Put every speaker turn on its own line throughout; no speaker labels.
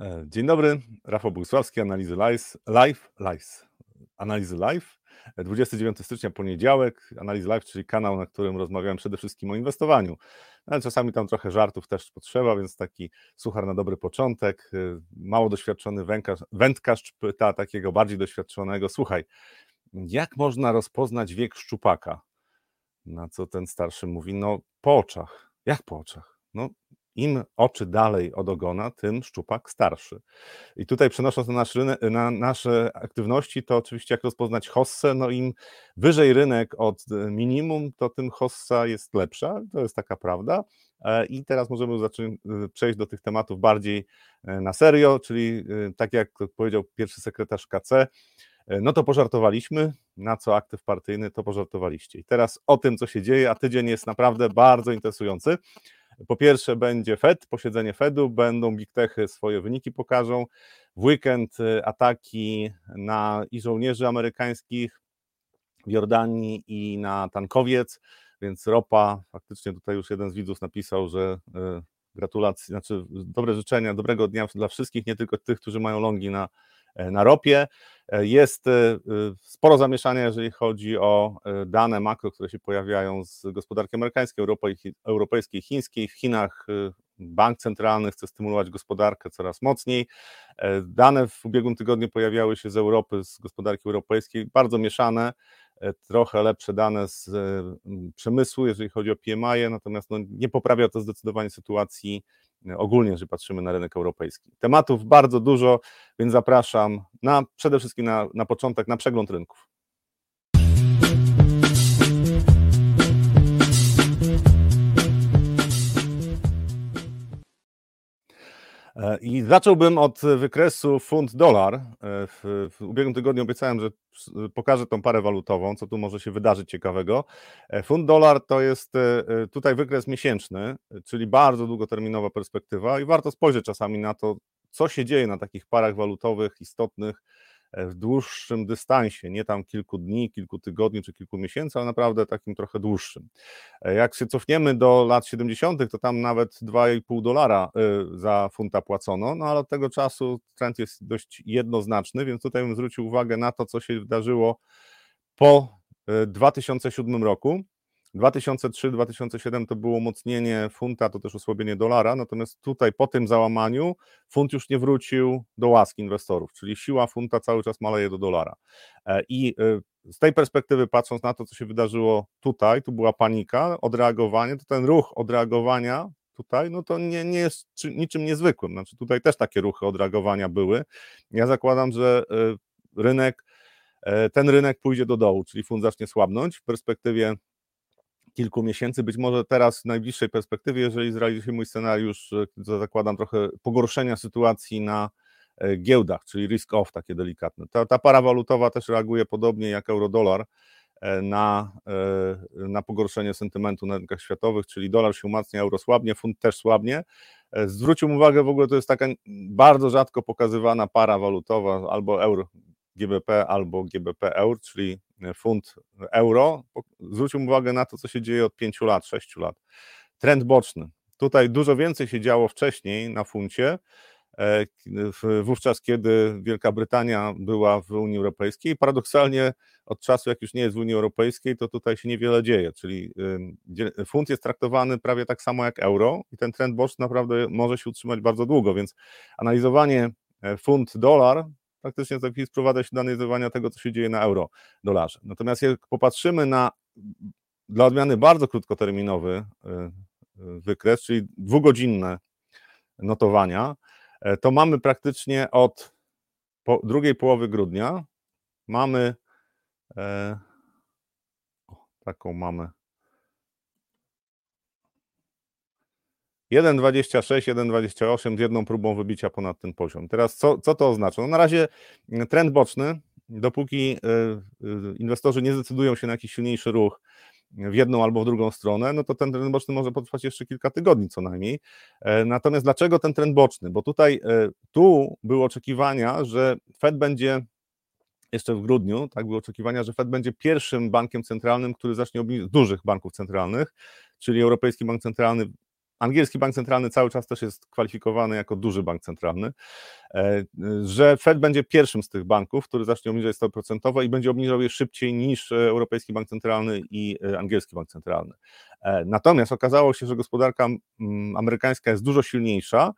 E, dzień dobry, Rafał Bogusławski, Analizy Live, live, live, Analizy Live, 29 stycznia, poniedziałek, Analizy Live, czyli kanał, na którym rozmawiałem przede wszystkim o inwestowaniu, no, ale czasami tam trochę żartów też potrzeba, więc taki suchar na dobry początek, e, mało doświadczony wędkarz, wędkarz pyta takiego bardziej doświadczonego, słuchaj, jak można rozpoznać wiek szczupaka? Na co ten starszy mówi, no po oczach, jak po oczach? No im oczy dalej od ogona, tym szczupak starszy. I tutaj przenosząc na, nasz rynek, na nasze aktywności, to oczywiście jak rozpoznać hossę, no im wyżej rynek od e, minimum, to tym hossa jest lepsza, to jest taka prawda. E, I teraz możemy zacząć, e, przejść do tych tematów bardziej na serio, czyli tak jak powiedział pierwszy sekretarz KC, no to pożartowaliśmy, na co aktyw partyjny to pożartowaliście. I teraz o tym, co się dzieje, a tydzień jest naprawdę bardzo interesujący. Po pierwsze będzie Fed, posiedzenie Fedu, będą big techy swoje wyniki pokażą. W weekend y, ataki na i żołnierzy amerykańskich w Jordanii i na tankowiec, więc ropa, faktycznie tutaj już jeden z widzów napisał, że y, gratulacje, znaczy dobre życzenia, dobrego dnia dla wszystkich, nie tylko tych, którzy mają longi na na ropie. E, jest e, sporo zamieszania, jeżeli chodzi o dane makro, które się pojawiają z gospodarki amerykańskiej, europejskiej, chińskiej. W Chinach bank centralny chce stymulować gospodarkę coraz mocniej. Dane w ubiegłym tygodniu pojawiały się z Europy, z gospodarki europejskiej, bardzo mieszane, trochę lepsze dane z przemysłu, jeżeli chodzi o PMI, natomiast no, nie poprawia to zdecydowanie sytuacji ogólnie, że patrzymy na rynek europejski. Tematów bardzo dużo, więc zapraszam na przede wszystkim na, na początek na przegląd rynków. I zacząłbym od wykresu funt-dolar. E, w, w, ubiegłym tygodniu obiecałem, że pokażę tą parę walutową, co tu może się wydarzyć ciekawego. E, funt-dolar to jest tutaj wykres miesięczny, czyli bardzo długoterminowa perspektywa i warto spojrzeć czasami na to, co się dzieje na takich parach walutowych istotnych E, w dłuższym dystansie, nie tam kilku dni, kilku tygodni czy kilku miesięcy, ale naprawdę takim trochę dłuższym. E, jak się cofniemy do lat 70., to tam nawet 2,5 dolara e, za funta płacono, no ale od tego czasu trend jest dość jednoznaczny, więc tutaj bym zwrócił uwagę na to, co się wydarzyło po 2007 roku. 2003-2007 to było umocnienie funta, to też osłabienie dolara, natomiast tutaj po tym załamaniu funt już nie wrócił do łask inwestorów, czyli siła funta cały czas maleje do dolara. E, I e, z tej perspektywy, patrząc na to, co się wydarzyło tutaj, tu była panika, odreagowanie, to ten ruch odreagowania tutaj, no to nie, nie jest niczym niezwykłym. Znaczy tutaj też takie ruchy odreagowania były. Ja zakładam, że e, rynek, ten rynek pójdzie do dołu, czyli fund zacznie słabnąć w perspektywie kilku miesięcy, być może teraz w najbliższej perspektywie, jeżeli zrealizuje mój scenariusz, zakładam trochę pogorszenia sytuacji na e, giełdach, czyli risk off takie delikatne. Ta, ta para walutowa też reaguje podobnie jak euro-dolar e, na, e, na pogorszenie sentymentu na rynkach światowych, czyli dolar się umacnia, euro słabnie, funt też słabnie. Zwrócił uwagę, w ogóle to jest taka bardzo rzadko pokazywana para walutowa, albo euro GBP, albo GBP euro, czyli funt euro, zwrócił uwagę na to, co się dzieje od 5 lat, 6 lat. Trend boczny. Tutaj dużo więcej się działo wcześniej na funcie, e, wówczas, kiedy Wielka Brytania była w Unii Europejskiej. Paradoksalnie od czasu, jak już nie jest w Unii Europejskiej, to tutaj się niewiele dzieje, czyli funt jest traktowany prawie tak samo jak euro i ten trend boczny naprawdę może się utrzymać bardzo długo, więc analizowanie e, funt-dolar faktycznie za chwilę sprowadza się do analizowania tego, co się dzieje na euro dolarze. Natomiast jak popatrzymy na dla odmiany bardzo krótkoterminowy y, y, wykres, czyli dwugodzinne notowania, e, to mamy praktycznie od drugiej połowy grudnia mamy e, taką mamy 1,26, 1,28 z jedną próbą wybicia ponad ten poziom. Teraz co, co to oznacza? No na razie mm, trend boczny, dopóki y, y, inwestorzy nie zdecydują się na jakiś silniejszy ruch w jedną albo w drugą stronę, no to ten trend boczny może potrwać jeszcze kilka tygodni co najmniej. E, natomiast dlaczego ten trend boczny? Bo tutaj e, tu były oczekiwania, że Fed będzie jeszcze w grudniu, tak były oczekiwania, że Fed będzie pierwszym bankiem centralnym, który zacznie obniżać dużych banków centralnych, czyli Europejski Bank Centralny angielski bank centralny cały czas też jest kwalifikowany jako duży bank centralny, e, że Fed będzie pierwszym z tych banków, który zacznie obniżać stopy procentowe i będzie obniżał je szybciej niż Europejski Bank Centralny i angielski bank centralny. Natomiast okazało się, że gospodarka amerykańska jest dużo silniejsza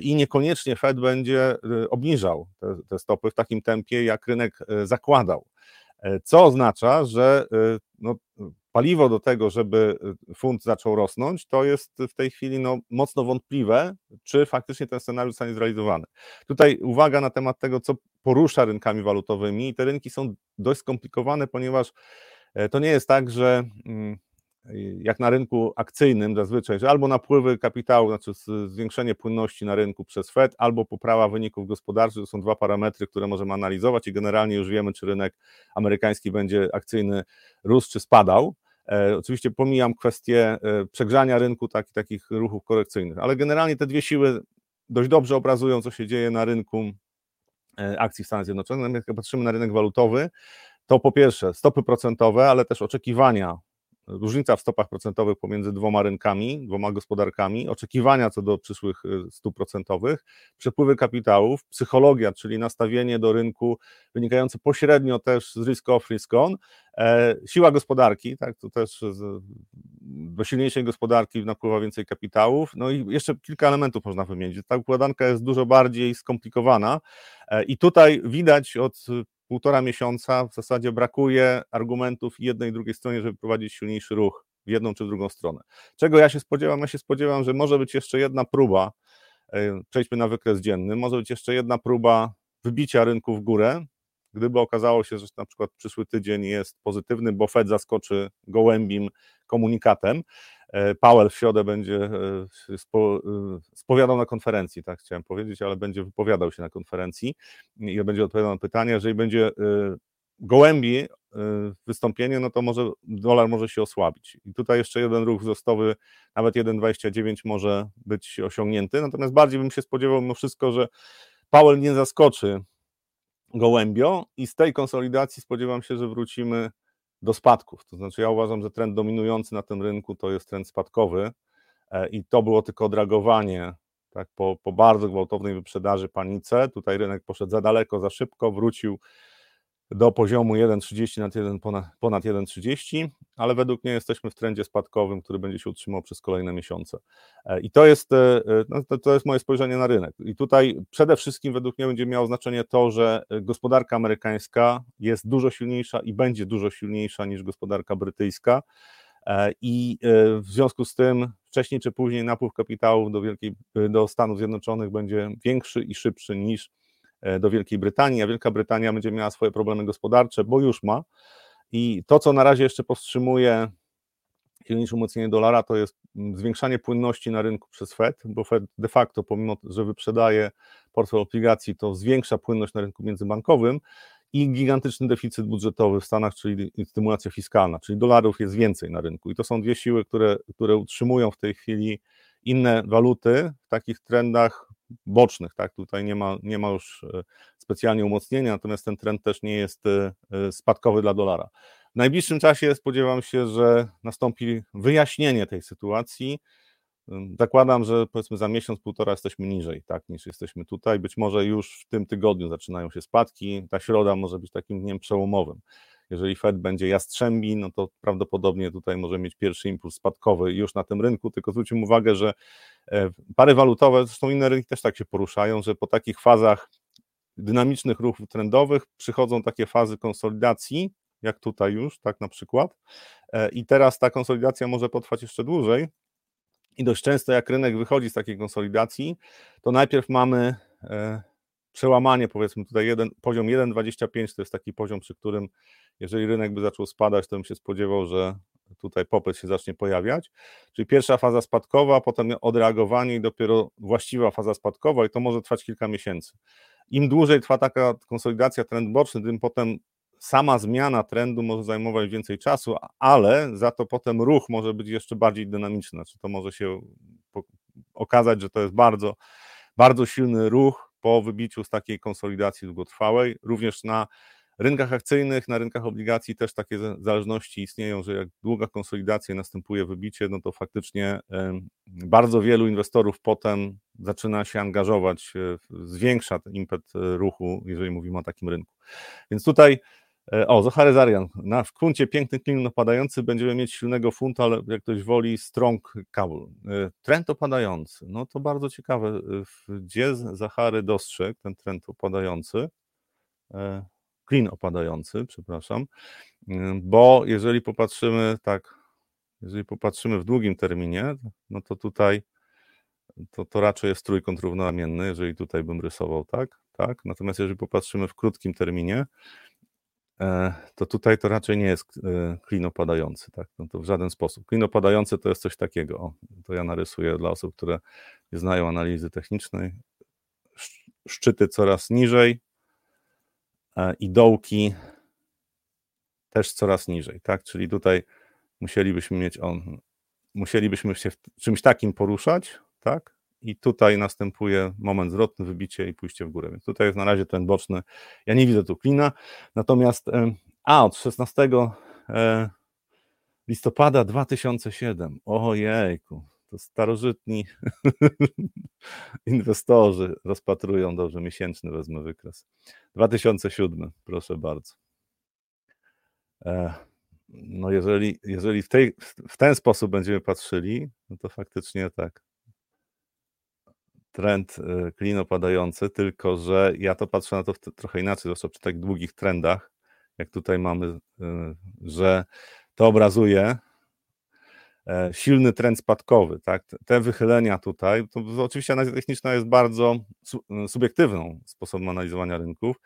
i niekoniecznie Fed będzie obniżał te, te stopy w takim tempie, jak rynek zakładał. Co oznacza, że no, paliwo do tego, żeby y, funt zaczął rosnąć, to jest w tej chwili no, mocno wątpliwe, czy faktycznie ten scenariusz zostanie zrealizowany. Tutaj uwaga na temat tego, co porusza rynkami walutowymi. I te rynki są dość skomplikowane, ponieważ e, to nie jest tak, że mm, jak na rynku akcyjnym zazwyczaj, że albo napływy kapitału, znaczy zwiększenie płynności na rynku przez Fed, albo poprawa wyników gospodarczych, to są dwa parametry, które możemy analizować i generalnie już wiemy, czy rynek amerykański będzie akcyjny rósł czy spadał. E, oczywiście pomijam kwestię e, przegrzania rynku, tak, takich ruchów korekcyjnych, ale generalnie te dwie siły dość dobrze obrazują, co się dzieje na rynku e, akcji w Stanach Zjednoczonych. Jak patrzymy na rynek walutowy, to po pierwsze stopy procentowe, ale też oczekiwania różnica w stopach procentowych pomiędzy dwoma rynkami, dwoma gospodarkami, oczekiwania co do przyszłych y, stóp procentowych, przepływy kapitałów, psychologia, czyli nastawienie do rynku wynikające pośrednio też z risk off, risk on, e, siła gospodarki, tak, to też do silniejszej gospodarki napływa więcej kapitałów, no i jeszcze kilka elementów można wymienić. Ta układanka jest dużo bardziej skomplikowana. E, i tutaj widać od półtora miesiąca w zasadzie brakuje argumentów jednej i drugiej stronie, żeby prowadzić silniejszy ruch w jedną czy drugą stronę. Czego ja się spodziewam? Ja się spodziewam, że może być jeszcze jedna próba, e, przejdźmy na wykres dzienny, może być jeszcze jedna próba wybicia rynku w górę, gdyby okazało się, że na przykład przyszły tydzień jest pozytywny, bo Fed zaskoczy gołębim komunikatem, Powell w środę będzie e, spo, e, spowiadał na konferencji, tak chciałem powiedzieć, ale będzie wypowiadał się na konferencji i będzie odpowiadał na pytania. Jeżeli będzie gołębi wystąpienie, no to może dolar może się osłabić. I tutaj jeszcze jeden ruch wzrostowy, nawet 1,29 może być osiągnięty, natomiast bardziej bym się spodziewał mimo wszystko, że Powell nie zaskoczy gołębio i z tej konsolidacji spodziewam się, że wrócimy do spadków. To znaczy, ja uważam, że trend dominujący na tym rynku to jest trend spadkowy e, i to było tylko dragowanie tak, po, po bardzo gwałtownej wyprzedaży, panice. Tutaj rynek poszedł za daleko, za szybko, wrócił do poziomu 1,30 nad 1, ponad, ponad 1,30, ale według mnie jesteśmy w trendzie spadkowym, który będzie się utrzymał przez kolejne miesiące. E, I to jest, e, no, to, jest moje spojrzenie na rynek. I tutaj przede wszystkim według mnie będzie miało znaczenie to, że gospodarka amerykańska jest dużo silniejsza i będzie dużo silniejsza niż gospodarka brytyjska. E, I w związku z tym wcześniej czy później napływ kapitałów do, Wielkiej, do Stanów Zjednoczonych będzie większy i szybszy niż E, do Wielkiej Brytanii, a Wielka Brytania będzie miała swoje problemy gospodarcze, bo już ma. I to, co na razie jeszcze powstrzymuje silniejsze umocnienie dolara, to jest mm, zwiększanie płynności na rynku przez Fed, bo Fed de facto, pomimo że wyprzedaje portfel obligacji, to zwiększa płynność na rynku międzybankowym i gigantyczny deficyt budżetowy w Stanach, czyli stymulacja fiskalna, czyli dolarów jest więcej na rynku. I to są dwie siły, które, które utrzymują w tej chwili inne waluty w takich trendach bocznych, tak? Tutaj nie ma, nie ma już e, specjalnie umocnienia, natomiast ten trend też nie jest e, e, spadkowy dla dolara. W najbliższym czasie spodziewam się, że nastąpi wyjaśnienie tej sytuacji. Zakładam, że powiedzmy za miesiąc, półtora jesteśmy niżej, tak, niż jesteśmy tutaj. Być może już w tym tygodniu zaczynają się spadki. Ta środa może być takim dniem przełomowym. Jeżeli Fed będzie jastrzębi, no to prawdopodobnie tutaj może mieć pierwszy impuls spadkowy już na tym rynku, tylko zwróćmy uwagę, że e, pary walutowe, zresztą inne rynki też tak się poruszają, że po takich fazach dynamicznych ruchów trendowych przychodzą takie fazy konsolidacji, jak tutaj już, tak na przykład. E, I teraz ta konsolidacja może potrwać jeszcze dłużej. I dość często, jak rynek wychodzi z takiej konsolidacji, to najpierw mamy e, przełamanie, powiedzmy tutaj jeden, poziom 1,25 to jest taki poziom, przy którym jeżeli rynek by zaczął spadać, to bym się spodziewał, że tutaj popyt się zacznie pojawiać. Czyli pierwsza faza spadkowa, potem odreagowanie i dopiero właściwa faza spadkowa i to może trwać kilka miesięcy. Im dłużej trwa taka konsolidacja, trend boczny, tym potem sama zmiana trendu może zajmować więcej czasu, ale za to potem ruch może być jeszcze bardziej dynamiczny. Znaczy to może się okazać, że to jest bardzo, bardzo silny ruch po wybiciu z takiej konsolidacji długotrwałej, również na rynkach akcyjnych, na rynkach obligacji też takie zależności istnieją, że jak długa konsolidacja następuje wybicie, no to faktycznie bardzo wielu inwestorów potem zaczyna się angażować, zwiększa ten impet ruchu, jeżeli mówimy o takim rynku. Więc tutaj E, o, Zachary Zarian. Na, w kuncie piękny klin opadający będziemy mieć silnego funta, ale jak ktoś woli, strong cable. E, trend opadający. No to bardzo ciekawe. E, gdzie Zachary dostrzegł ten trend opadający? Klin opadający, przepraszam. Bo jeżeli popatrzymy tak, jeżeli popatrzymy w długim terminie, no to tutaj to, to raczej jest trójkąt równonamienny, jeżeli tutaj bym rysował tak, tak. Natomiast jeżeli popatrzymy w krótkim terminie, E, to tutaj to raczej nie jest e, klin opadający, tak? No to w żaden sposób. Klin opadający to jest coś takiego, o, to ja narysuję dla osób, które nie znają analizy technicznej. Szczyty coraz niżej e, i dołki też coraz niżej, tak? Czyli tutaj musielibyśmy mieć on, musielibyśmy się czymś takim poruszać, tak? I tutaj następuje moment zwrotny, wybicie i pójście w górę. Więc tutaj jest na razie ten boczny. Ja nie widzę tu klina. Natomiast a od 16 e, listopada 2007. Ojejku, to starożytni inwestorzy rozpatrują dobrze miesięczny, wezmę wykres. 2007, proszę bardzo. E, no jeżeli, jeżeli w, tej, w ten sposób będziemy patrzyli, no to faktycznie tak trend y, klin opadający, tylko że ja to patrzę na to trochę inaczej, zwłaszcza przy tak długich trendach, jak tutaj mamy, y, że to obrazuje e, silny trend spadkowy, tak? Te wychylenia tutaj, to oczywiście analiza techniczna jest bardzo y, subiektywną sposobem analizowania rynków,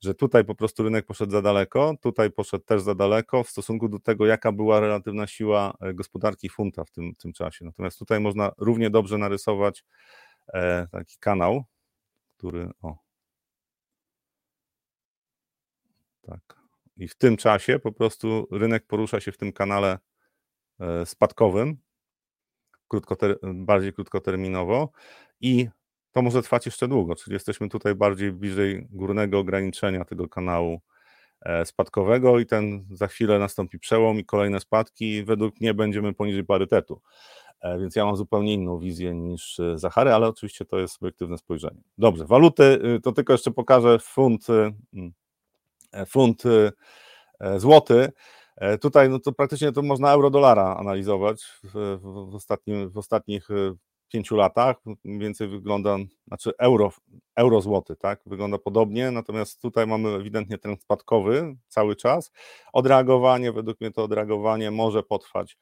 że tutaj po prostu rynek poszedł za daleko, tutaj poszedł też za daleko w stosunku do tego, jaka była relatywna siła e, gospodarki funta w tym, w tym czasie. Natomiast tutaj można równie dobrze narysować taki kanał, który. O. Tak. I w tym czasie po prostu rynek porusza się w tym kanale e, spadkowym, krótkoter bardziej krótkoterminowo i to może trwać jeszcze długo, czyli jesteśmy tutaj bardziej bliżej górnego ograniczenia tego kanału e, spadkowego i ten za chwilę nastąpi przełom i kolejne spadki. Według mnie będziemy poniżej parytetu. E, więc ja mam zupełnie inną wizję niż e, Zachary, ale oczywiście to jest subiektywne spojrzenie. Dobrze, waluty, y, to tylko jeszcze pokażę funt, y, mm, e, funt złoty. Tutaj no to praktycznie to można euro-dolara analizować w, w, ostatnim, w ostatnich pięciu latach. Mniej więcej wygląda, znaczy euro, euro złoty, tak? Wygląda podobnie, natomiast tutaj mamy ewidentnie trend spadkowy cały czas. Odreagowanie, według mnie to odreagowanie może potrwać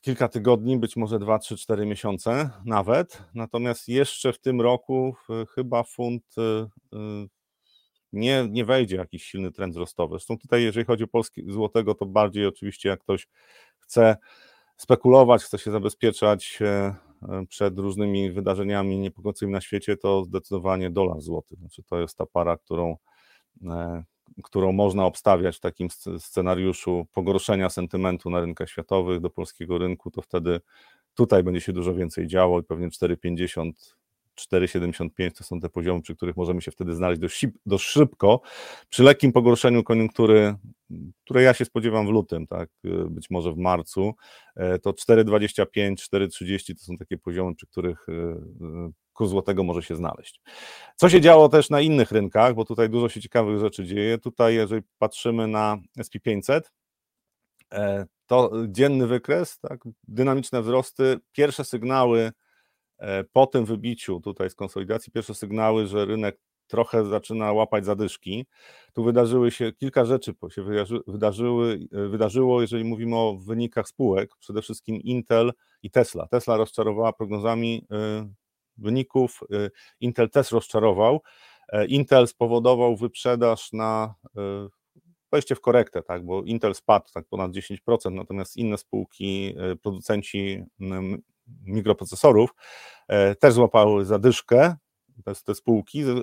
kilka tygodni, być może 2, 3, 4 miesiące nawet. Natomiast jeszcze w tym roku chyba funt e, e, nie, nie wejdzie jakiś silny trend wzrostowy. Zresztą tutaj, jeżeli chodzi o polski złotego, to bardziej oczywiście jak ktoś chce spekulować, chce się zabezpieczać przed różnymi wydarzeniami niepokojącymi na świecie, to zdecydowanie dolar złoty. Znaczy to jest ta para, którą którą można obstawiać w takim scenariuszu pogorszenia sentymentu na rynkach światowych do polskiego rynku, to wtedy tutaj będzie się dużo więcej działo i pewnie 4,50 4,75 to są te poziomy, przy których możemy się wtedy znaleźć dość, szybko. Przy lekkim pogorszeniu koniunktury, które ja się spodziewam w lutym, tak, być może w marcu, e, to 4,25, 4,30 to są takie poziomy, przy których e, e, kurs złotego może się znaleźć. Co się działo też na innych rynkach, bo tutaj dużo się ciekawych rzeczy dzieje. Tutaj, jeżeli patrzymy na SP500, to dzienny wykres, tak, dynamiczne wzrosty, pierwsze sygnały E, po tym wybiciu tutaj z konsolidacji pierwsze sygnały, że rynek trochę zaczyna łapać zadyszki. Tu wydarzyły się kilka rzeczy, się wydarzyły, e, wydarzyło, jeżeli mówimy o wynikach spółek, przede wszystkim Intel i Tesla. Tesla rozczarowała prognozami e, wyników, Intel też rozczarował. Intel spowodował wyprzedaż na wejście w korektę, tak, bo Intel spadł tak ponad 10%, natomiast inne spółki, producenci mikroprocesorów e, też złapały zadyszkę, te, spółki, e,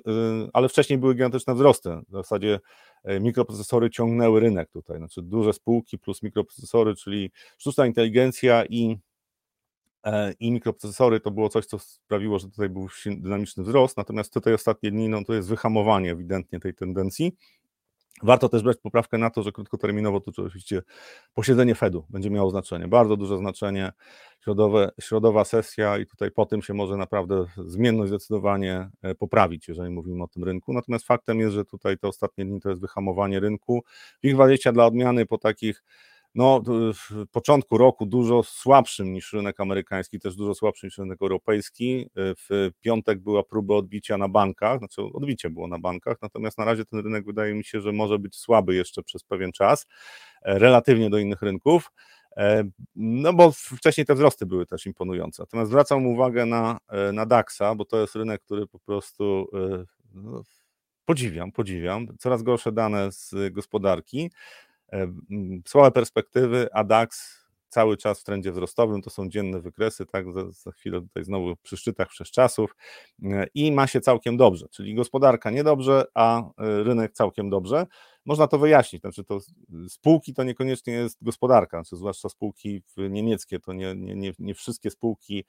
ale wcześniej były gigantyczne wzrosty. W zasadzie e, mikroprocesory ciągnęły rynek tutaj, znaczy duże spółki plus mikroprocesory, czyli sztuczna inteligencja i, i mikroprocesory to było coś, co sprawiło, że tutaj był dynamiczny wzrost, natomiast tutaj ostatnie dni no, to jest wyhamowanie ewidentnie tej tendencji. Warto też brać poprawkę na to, że krótkoterminowo to oczywiście posiedzenie Fedu będzie miało znaczenie, bardzo duże znaczenie, środowe, środowa sesja i tutaj po tym się może naprawdę zmienność zdecydowanie e, poprawić, jeżeli mówimy o tym rynku. Natomiast faktem jest, że tutaj te ostatnie dni to jest wyhamowanie rynku. WIG20 dla odmiany po takich no, w początku roku dużo słabszym niż rynek amerykański, też dużo słabszy niż rynek europejski. W piątek była próba odbicia na bankach, znaczy odbicie było na bankach, natomiast na razie ten rynek wydaje mi się, że może być słaby jeszcze przez pewien czas, e, relatywnie do innych rynków. E, no bo wcześniej te wzrosty były też imponujące. Natomiast zwracam uwagę na, e, na DAX-a, bo to jest rynek, który po prostu no, podziwiam, podziwiam. Coraz gorsze dane z gospodarki. E, słabe perspektywy, a DAX cały czas w trendzie wzrostowym, to są dzienne wykresy, tak, za, za chwilę tutaj znowu przy szczytach czasów. E, i ma się całkiem dobrze, czyli gospodarka niedobrze, a e, rynek całkiem dobrze. Można to wyjaśnić, znaczy to spółki to niekoniecznie jest gospodarka, znaczy zwłaszcza spółki niemieckie, to nie, nie, nie, nie wszystkie spółki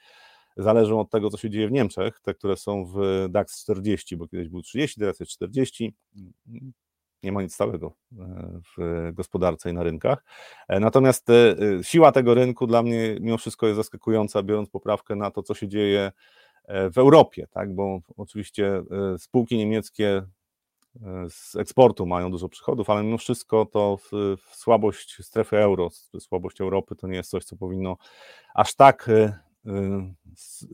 zależą od tego, co się dzieje w Niemczech, te, które są w DAX 40, bo kiedyś był 30, teraz jest 40, nie ma nic stałego e, w gospodarce i na rynkach. E, natomiast e, siła tego rynku dla mnie mimo wszystko jest zaskakująca, biorąc poprawkę na to, co się dzieje w Europie, tak? bo oczywiście spółki niemieckie z eksportu mają dużo przychodów, ale mimo wszystko to słabość strefy euro, słabość Europy to nie jest coś, co powinno aż tak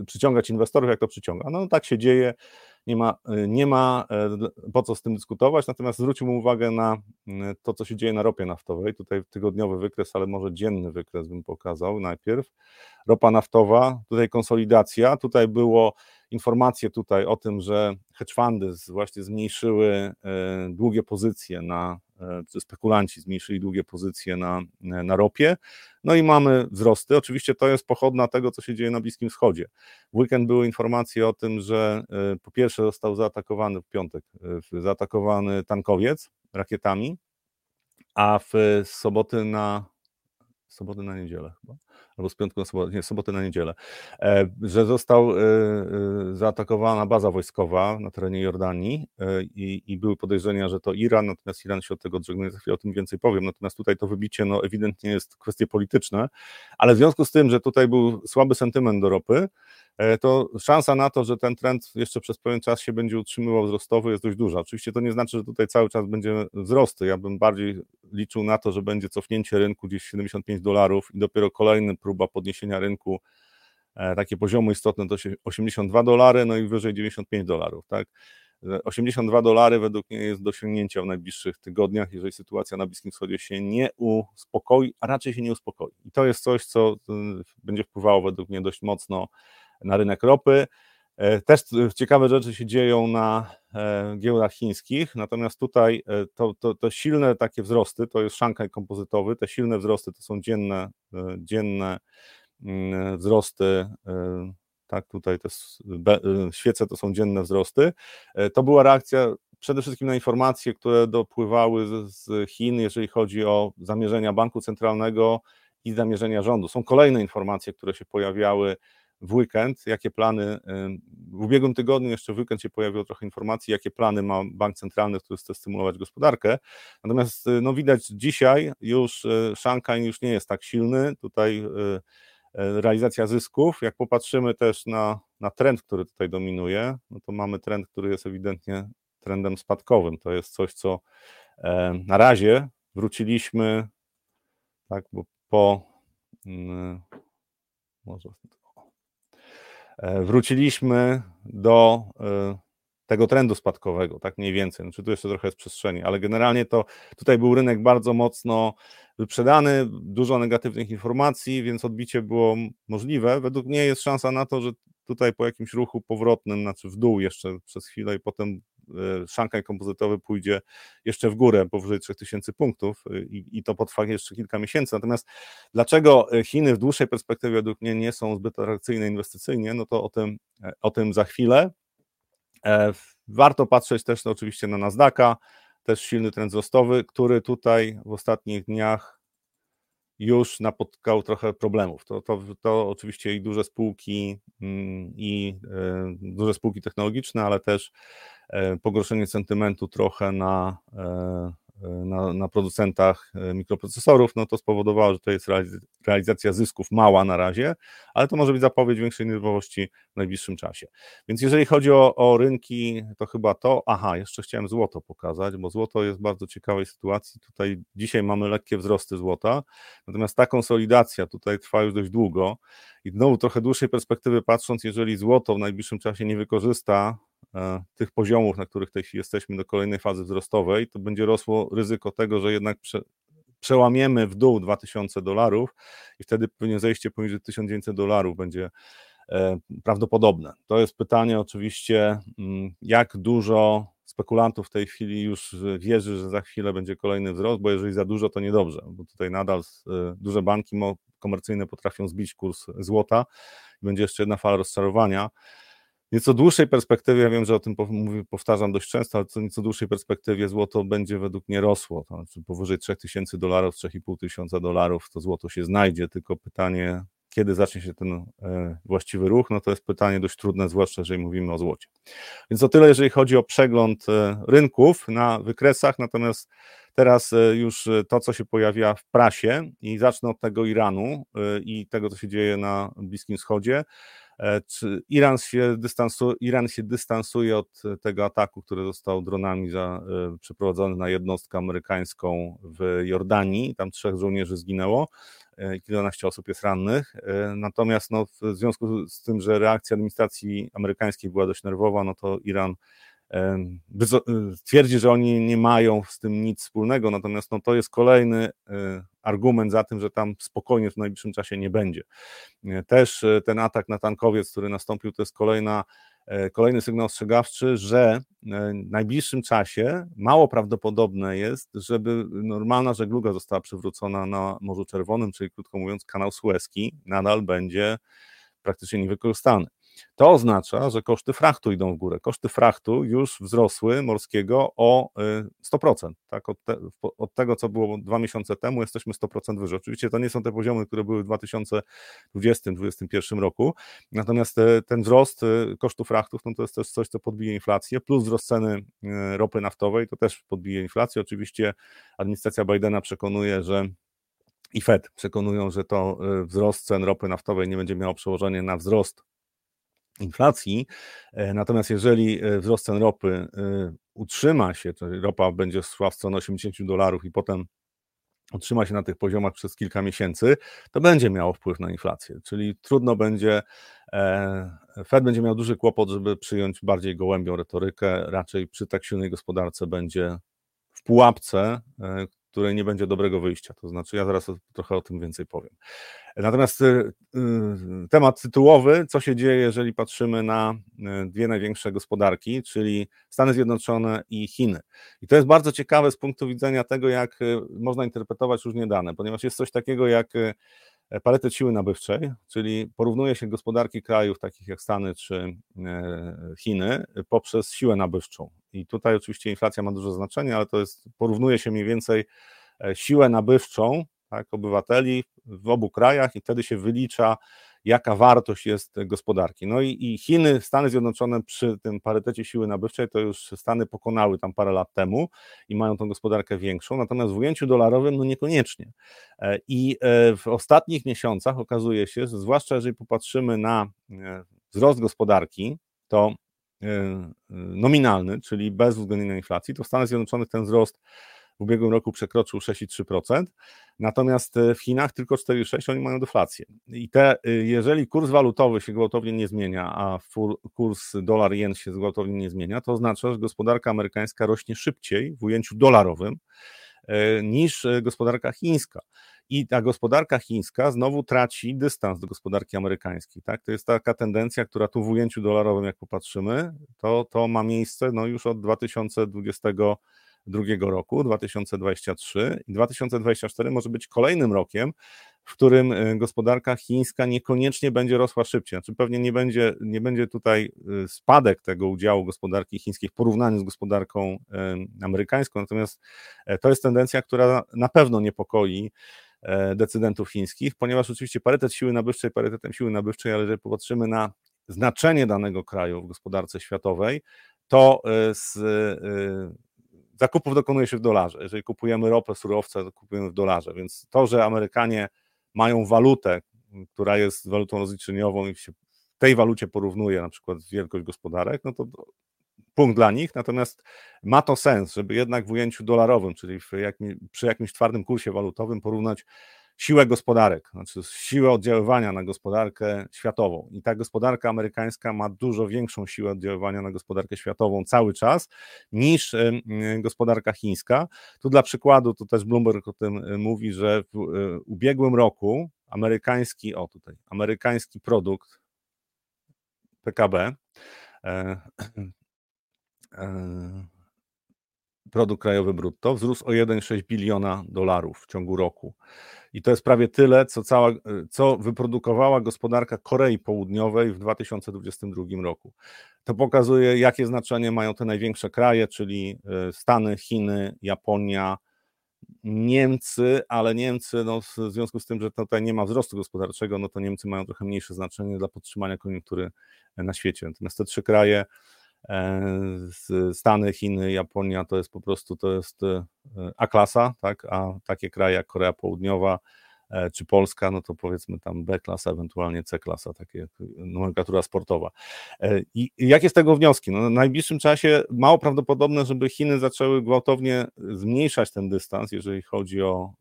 przyciągać inwestorów, jak to przyciąga. No tak się dzieje nie ma, y, nie ma e, po co z tym dyskutować, natomiast zwróćmy uwagę na y, to, co się dzieje na ropie naftowej. Tutaj tygodniowy wykres, ale może dzienny wykres bym pokazał najpierw. Ropa naftowa, tutaj konsolidacja, tutaj było informacje tutaj o tym, że hedge fundy właśnie zmniejszyły e, długie pozycje na, e, spekulanci zmniejszyli długie pozycje na, na ropie, no i mamy wzrosty. Oczywiście to jest pochodna tego, co się dzieje na Bliskim Wschodzie. W weekend były informacje o tym, że e, po pierwsze został zaatakowany w piątek, zaatakowany tankowiec rakietami, a w soboty na soboty na niedzielę chyba albo z piątku na sobotę, nie, soboty na niedzielę, e, że został e, e, zaatakowana baza wojskowa na terenie Jordanii i, i były podejrzenia, że to Iran, natomiast Iran się od tego odżegnuje, za chwilę o tym więcej powiem, natomiast tutaj to wybicie no, ewidentnie jest kwestie polityczne, ale w związku z tym, że tutaj był słaby sentyment do ropy, to szansa na to, że ten trend jeszcze przez pewien czas się będzie utrzymywał wzrostowy jest dość duża. Oczywiście to nie znaczy, że tutaj cały czas będzie wzrosty. Ja bym bardziej liczył na to, że będzie cofnięcie rynku gdzieś 75 dolarów i dopiero kolejny próba podniesienia rynku, e, takie poziomy istotne to 82 dolary, no i wyżej 95 dolarów, tak? 82 dolary według mnie jest do osiągnięcia w najbliższych tygodniach, jeżeli sytuacja na Bliskim Wschodzie się nie uspokoi, a raczej się nie uspokoi. I to jest coś, co e, będzie wpływało według mnie dość mocno na rynek ropy. E, też ciekawe rzeczy się dzieją na giełdach chińskich, natomiast tutaj to, to, to silne takie wzrosty, to jest Shanghai kompozytowy, te silne wzrosty to są dzienne, dzienne mm, wzrosty, tak, tutaj te świece to są dzienne wzrosty. E, to była reakcja przede wszystkim na informacje, które dopływały z Chin, jeżeli chodzi o zamierzenia banku centralnego i zamierzenia rządu. Są kolejne informacje, które się pojawiały w weekend, jakie plany, w ubiegłym tygodniu jeszcze w weekend się pojawiło trochę informacji, jakie plany ma bank centralny, który chce stymulować gospodarkę, natomiast y, no widać dzisiaj już y, Shanghai już nie jest tak silny, tutaj y, realizacja zysków, jak popatrzymy też na, na trend, który tutaj dominuje, no to mamy trend, który jest ewidentnie trendem spadkowym, to jest coś, co na razie wróciliśmy, tak, bo po mm, może E, wróciliśmy do e, tego trendu spadkowego, tak mniej więcej. Znaczy tu jeszcze trochę jest przestrzeni, ale generalnie to tutaj był rynek bardzo mocno wyprzedany, dużo negatywnych informacji, więc odbicie było możliwe. Według mnie jest szansa na to, że tutaj po jakimś ruchu powrotnym, znaczy w dół jeszcze przez chwilę i potem E, Shanghai kompozytowy pójdzie jeszcze w górę powyżej 3000 punktów e, i, i to potrwa jeszcze kilka miesięcy. Natomiast dlaczego e, Chiny w dłuższej perspektywie według mnie nie są zbyt atrakcyjne inwestycyjnie, no to o tym, o tym za chwilę. Warto patrzeć też no, oczywiście na Nasdaqa, też silny trend wzrostowy, który tutaj w ostatnich dniach już napotkał trochę problemów. To, to, to oczywiście i duże spółki, mm, i e, duże spółki technologiczne, ale też e, pogorszenie sentymentu trochę na, e, na, na, producentach mikroprocesorów, no to spowodowało, że to jest realizacja zysków mała na razie, ale to może być zapowiedź większej nerwowości w najbliższym czasie. Więc jeżeli chodzi o, o rynki, to chyba to, aha, jeszcze chciałem złoto pokazać, bo złoto jest w bardzo ciekawej sytuacji. Tutaj dzisiaj mamy lekkie wzrosty złota, natomiast ta konsolidacja tutaj trwa już dość długo i znowu trochę dłuższej perspektywy patrząc, jeżeli złoto w najbliższym czasie nie wykorzysta e, tych poziomów, na których tej chwili jesteśmy do kolejnej fazy wzrostowej, to będzie rosło ryzyko tego, że jednak prze, przełamiemy w dół 2000 dolarów i wtedy pewnie zejście poniżej 1900 dolarów będzie e, prawdopodobne. To jest pytanie oczywiście, mm, jak dużo spekulantów w tej chwili już wierzy, że za chwilę będzie kolejny wzrost, bo jeżeli za dużo, to niedobrze, bo tutaj nadal e, duże banki komercyjne potrafią zbić kurs złota i będzie jeszcze jedna fala rozczarowania. Nieco dłuższej perspektywie, ja wiem, że o tym powtarzam dość często, ale co nieco dłuższej perspektywie złoto będzie według mnie rosło, to znaczy powyżej 3000 dolarów, 3500 tysiąca dolarów to złoto się znajdzie, tylko pytanie, kiedy zacznie się ten e, właściwy ruch, no to jest pytanie dość trudne, zwłaszcza jeżeli mówimy o złocie. Więc o tyle, jeżeli chodzi o przegląd e, rynków na wykresach, natomiast teraz e, już to, co się pojawia w prasie i zacznę od tego Iranu i tego, co się dzieje na Bliskim Wschodzie, Iran się, dystansu, Iran się dystansuje od tego ataku, który został dronami za, przeprowadzony na jednostkę amerykańską w Jordanii. Tam trzech żołnierzy zginęło. E, kilkanaście osób jest rannych. E, natomiast no, w związku z tym, że reakcja administracji amerykańskiej była dość nerwowa, no to Iran e, twierdzi, że oni nie mają z tym nic wspólnego, natomiast no, to jest kolejny argument za tym, że tam spokojnie w najbliższym czasie nie będzie. Też ten atak na tankowiec, który nastąpił, to jest kolejna E, kolejny sygnał ostrzegawczy, że e, w najbliższym czasie mało prawdopodobne jest, żeby normalna żegluga została przywrócona na Morzu Czerwonym, czyli krótko mówiąc, kanał Suezki nadal będzie praktycznie niewykorzystany. To oznacza, że koszty frachtu idą w górę. Koszty frachtu już wzrosły morskiego o 100%. Y, tak? Od, te, od tego, co było dwa miesiące temu, jesteśmy 100% wyżej. Oczywiście to nie są te poziomy, które były w 2020-2021 roku, natomiast ten wzrost y, kosztów frachtów no to jest też coś, co podbije inflację, plus wzrost ceny y, ropy naftowej to też podbije inflację. Oczywiście administracja Bidena przekonuje, że i Fed przekonują, że to wzrost cen ropy naftowej nie będzie miało przełożenia na wzrost inflacji. E, natomiast jeżeli e, wzrost cen ropy e, utrzyma się, czyli ropa będzie szła w stronę 80 dolarów i potem utrzyma się na tych poziomach przez kilka miesięcy, to będzie miało wpływ na inflację. Czyli trudno będzie, Fed będzie miał duży kłopot, żeby przyjąć bardziej gołębią retorykę, raczej przy tak silnej gospodarce będzie w pułapce, której nie będzie dobrego wyjścia. To znaczy, ja zaraz trochę o tym więcej powiem. Natomiast y, y, temat tytułowy, co się dzieje, jeżeli patrzymy na y, dwie największe gospodarki, czyli Stany Zjednoczone i Chiny. I to jest bardzo ciekawe z punktu widzenia tego, jak można interpretować różnie dane, ponieważ jest coś takiego jak parytet siły nabywczej, czyli porównuje się gospodarki krajów takich jak Stany czy Chiny poprzez siłę nabywczą. I tutaj oczywiście inflacja ma duże znaczenie, ale to jest, porównuje się mniej więcej e, siłę nabywczą tak, obywateli w obu krajach i wtedy się wylicza, jaka wartość jest gospodarki. No i, i Chiny, Stany Zjednoczone przy tym parytecie siły nabywczej to już Stany pokonały tam parę lat temu i mają tą gospodarkę większą, natomiast w ujęciu dolarowym no niekoniecznie. E, I e, w ostatnich miesiącach okazuje się, że zwłaszcza jeżeli popatrzymy na wzrost gospodarki, to nominalny, czyli bez uwzględnienia inflacji, to w Stanach Zjednoczonych ten wzrost w ubiegłym roku przekroczył 6,3%, natomiast e, w Chinach tylko 4,6% oni mają deflację. I te, e, jeżeli kurs walutowy się gwałtownie nie zmienia, a kurs dolar-jen się gwałtownie nie zmienia, to oznacza, że gospodarka amerykańska rośnie szybciej w ujęciu dolarowym e, niż gospodarka chińska. I ta gospodarka chińska znowu traci dystans do gospodarki amerykańskiej. Tak? To jest taka tendencja, która tu w ujęciu dolarowym, jak popatrzymy, to, to ma miejsce no, już od 2020 2022 roku, 2023 i 2024 może być kolejnym rokiem, w którym y, gospodarka chińska niekoniecznie będzie rosła szybciej. Znaczy pewnie nie będzie, nie będzie tutaj y, spadek tego udziału gospodarki chińskiej w porównaniu z gospodarką y, amerykańską, natomiast e, to jest tendencja, która na pewno niepokoi e, decydentów chińskich, ponieważ oczywiście parytet siły nabywczej parytetem siły nabywczej, ale jeżeli popatrzymy na znaczenie danego kraju w gospodarce światowej, to z zakupów dokonuje się w dolarze. Jeżeli kupujemy ropę, surowce, to kupujemy w dolarze. Więc to, że Amerykanie mają walutę, która jest walutą rozliczeniową i się w tej walucie porównuje na przykład wielkość gospodarek, no to punkt dla nich, natomiast ma to sens, żeby jednak w ujęciu dolarowym, czyli jakim, przy jakimś twardym kursie walutowym porównać siłę gospodarek, znaczy siłę oddziaływania na gospodarkę światową. I ta gospodarka amerykańska ma dużo większą siłę oddziaływania na gospodarkę światową cały czas niż gospodarka chińska. Tu dla przykładu, to też Bloomberg o tym mówi, że w ubiegłym roku amerykański, o tutaj, amerykański produkt PKB e, e, produkt krajowy brutto wzrósł o 1,6 biliona dolarów w ciągu roku. I to jest prawie tyle, co, cała, co wyprodukowała gospodarka Korei Południowej w 2022 roku. To pokazuje, jakie znaczenie mają te największe kraje, czyli e, Stany, Chiny, Japonia, Niemcy, ale Niemcy, no, w związku z tym, że tutaj nie ma wzrostu gospodarczego, no to Niemcy mają trochę mniejsze znaczenie dla podtrzymania koniunktury na świecie. Natomiast te trzy kraje E, Stany, Chiny, Japonia to jest po prostu to jest e, A-klasa, tak? a takie kraje jak Korea Południowa e, czy Polska, no to powiedzmy tam B-klasa, ewentualnie C-klasa, takie nomenklatura sportowa. I jakie z tego wnioski? No, w najbliższym czasie mało prawdopodobne, żeby Chiny zaczęły gwałtownie zmniejszać ten dystans, jeżeli chodzi o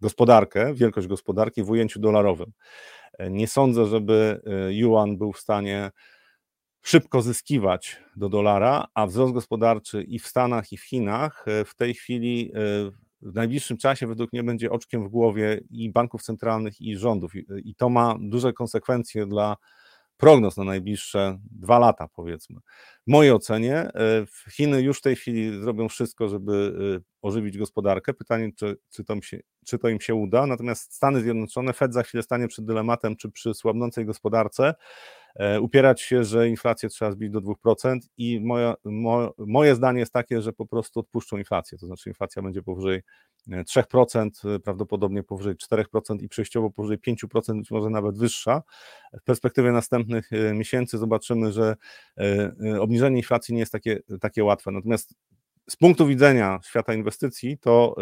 gospodarkę, wielkość gospodarki w ujęciu dolarowym. Nie sądzę, żeby yuan był w stanie szybko zyskiwać do dolara, a wzrost gospodarczy i w Stanach, i w Chinach e, w tej chwili e, w najbliższym czasie według mnie będzie oczkiem w głowie i banków centralnych, i rządów. I to ma duże konsekwencje dla prognoz na najbliższe dwa lata, powiedzmy. W mojej ocenie e, Chiny już w tej chwili zrobią wszystko, żeby ożywić gospodarkę. Pytanie, czy, czy, to, się, czy to im się uda. Natomiast Stany Zjednoczone, Fed za chwilę stanie przed dylematem, czy przy słabnącej gospodarce upierać się, że inflację trzeba zbić do 2% i moje, mo, moje zdanie jest takie, że po prostu odpuszczą inflację, to znaczy inflacja będzie powyżej 3%, e, prawdopodobnie powyżej 4% i przejściowo powyżej 5%, być może nawet wyższa. W perspektywie następnych e, miesięcy zobaczymy, że obniżenie inflacji nie jest takie, takie łatwe. Natomiast z punktu widzenia świata inwestycji, to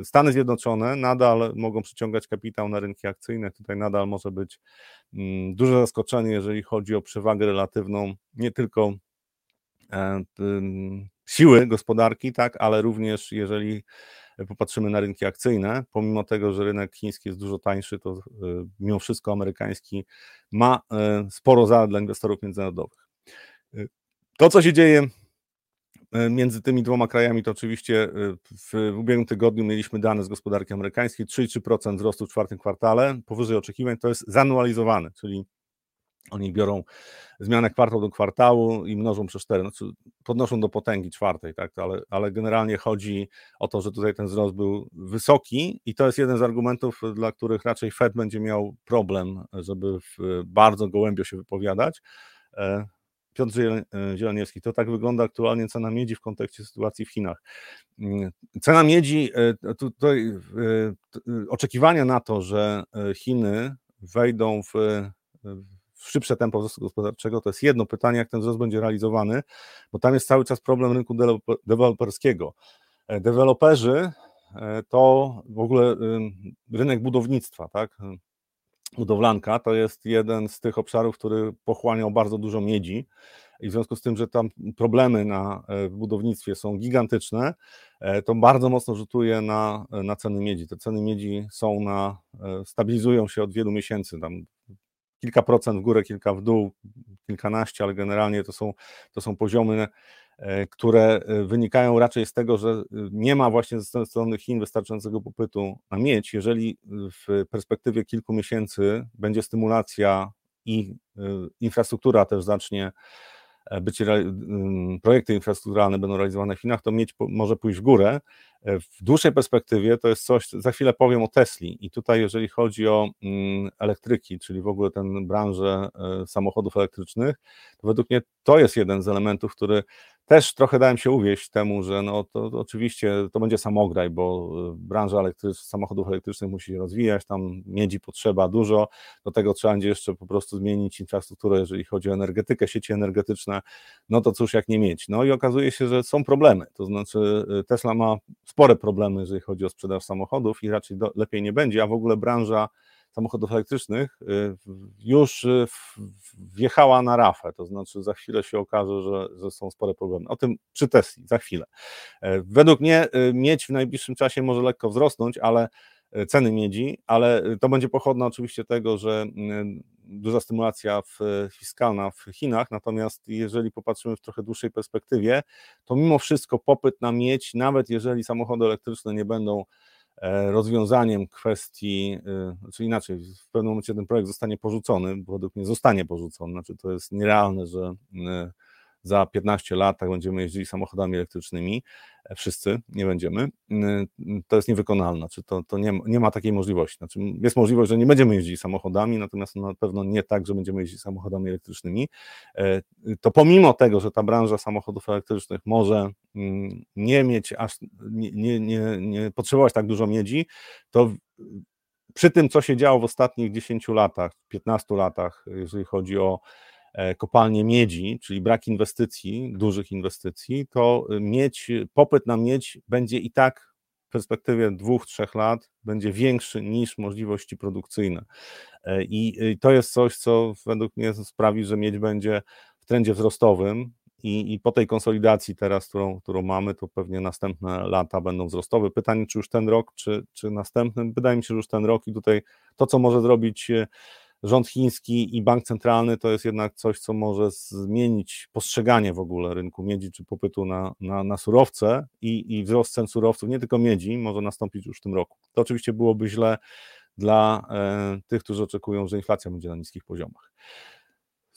y, Stany Zjednoczone nadal mogą przyciągać kapitał na rynki akcyjne. Tutaj nadal może być mm, duże zaskoczenie, jeżeli chodzi o przewagę relatywną nie tylko e, siły gospodarki, tak, ale również jeżeli popatrzymy na rynki akcyjne, pomimo tego, że rynek chiński jest dużo tańszy, to y, mimo wszystko amerykański ma e, sporo zalet dla inwestorów międzynarodowych. Y, to, co się dzieje między tymi dwoma krajami to oczywiście e, w ubiegłym tygodniu mieliśmy dane z gospodarki amerykańskiej, 3,3% wzrostu w czwartym kwartale, powyżej oczekiwań, to jest zanualizowane, czyli oni biorą zmianę kwartał do kwartału i mnożą przez 4, znaczy podnoszą do potęgi czwartej, tak, ale, ale generalnie chodzi o to, że tutaj ten wzrost był wysoki i to jest jeden z argumentów, dla których raczej Fed będzie miał problem, żeby bardzo gołębio się wypowiadać. E, Piotr e, Zieleniewski. To tak wygląda aktualnie cena miedzi w kontekście sytuacji w Chinach. Mm, cena miedzi, e, tutaj e, oczekiwania na to, że Chiny wejdą w, w szybsze tempo wzrostu gospodarczego, to jest jedno pytanie, jak ten wzrost będzie realizowany, bo tam jest cały czas problem rynku deweloperskiego. Deweloperzy to w ogóle rynek budownictwa, tak? Budowlanka to jest jeden z tych obszarów, który pochłaniał bardzo dużo miedzi i w związku z tym, że tam problemy na, e, budownictwie są gigantyczne, e, to bardzo mocno rzutuje na, na ceny miedzi. Te ceny miedzi są na, e, stabilizują się od wielu miesięcy, tam kilka procent w górę, kilka w dół, kilkanaście, ale generalnie to są, to są poziomy E, które e, wynikają raczej z tego, że e, nie ma właśnie ze strony Chin wystarczającego popytu na miedź. Jeżeli w perspektywie kilku miesięcy będzie stymulacja i infrastruktura też zacznie być, projekty infrastrukturalne będą realizowane w Chinach, to miedź może pójść w górę. W dłuższej perspektywie to jest coś, za chwilę powiem o Tesli. I tutaj jeżeli chodzi o mm, elektryki, czyli w ogóle tę branżę samochodów elektrycznych, to według mnie to jest jeden z elementów, który też trochę dałem się uwieść temu, że no to, to oczywiście to będzie samograj, bo e, branża elektrycz, samochodów elektrycznych musi się rozwijać, tam miedzi potrzeba dużo, do tego trzeba będzie jeszcze po prostu zmienić infrastrukturę, jeżeli chodzi o energetykę, sieci energetyczne, no to cóż jak nie mieć. No i okazuje się, że są problemy, to znaczy e, Tesla ma spore problemy, jeżeli chodzi o sprzedaż samochodów i raczej do, lepiej nie będzie, a w ogóle branża samochodów elektrycznych y, już y, wjechała na rafę, to znaczy za chwilę się okaże, że, że są spore problemy. O tym przy Tesli, za chwilę. E, według mnie y, miedź w najbliższym czasie może lekko wzrosnąć, ale ceny miedzi, ale to będzie pochodne oczywiście tego, że duża stymulacja fiskalna w Chinach, natomiast jeżeli popatrzymy w trochę dłuższej perspektywie, to mimo wszystko popyt na miedź, nawet jeżeli samochody elektryczne nie będą E, rozwiązaniem kwestii, e, znaczy inaczej, w pewnym momencie ten projekt zostanie porzucony, według mnie zostanie porzucony, znaczy to jest nierealne, że za 15 lat tak będziemy jeździli samochodami elektrycznymi, e, wszyscy nie będziemy, to jest niewykonalne, znaczy to, to nie, nie ma takiej możliwości. Znaczy jest możliwość, że nie będziemy jeździli samochodami, natomiast na pewno nie tak, że będziemy jeździć samochodami elektrycznymi. E, to pomimo tego, że ta branża samochodów elektrycznych może nie mieć aż, nie, nie, nie, nie potrzebować tak dużo miedzi, to przy tym, co się działo w ostatnich 10 latach, 15 latach, jeżeli chodzi o kopalnie miedzi, czyli brak inwestycji, dużych inwestycji, to y, miedź, popyt na miedź będzie i tak w perspektywie dwóch, trzech lat będzie większy niż możliwości produkcyjne. E, I to jest coś, co według mnie sprawi, że miedź będzie w trendzie wzrostowym, i, I, po tej konsolidacji teraz, którą, którą mamy, to pewnie następne lata będą wzrostowe. Pytanie, czy już ten rok, czy, czy następny? Wydaje mi się, że już ten rok i tutaj to, co może zrobić rząd chiński i bank centralny to jest jednak coś, co może zmienić postrzeganie w ogóle rynku miedzi czy popytu na, na, na surowce i, i wzrost cen surowców, nie tylko miedzi, może nastąpić już w tym roku. To oczywiście byłoby źle dla e, tych, którzy oczekują, że inflacja będzie na niskich poziomach.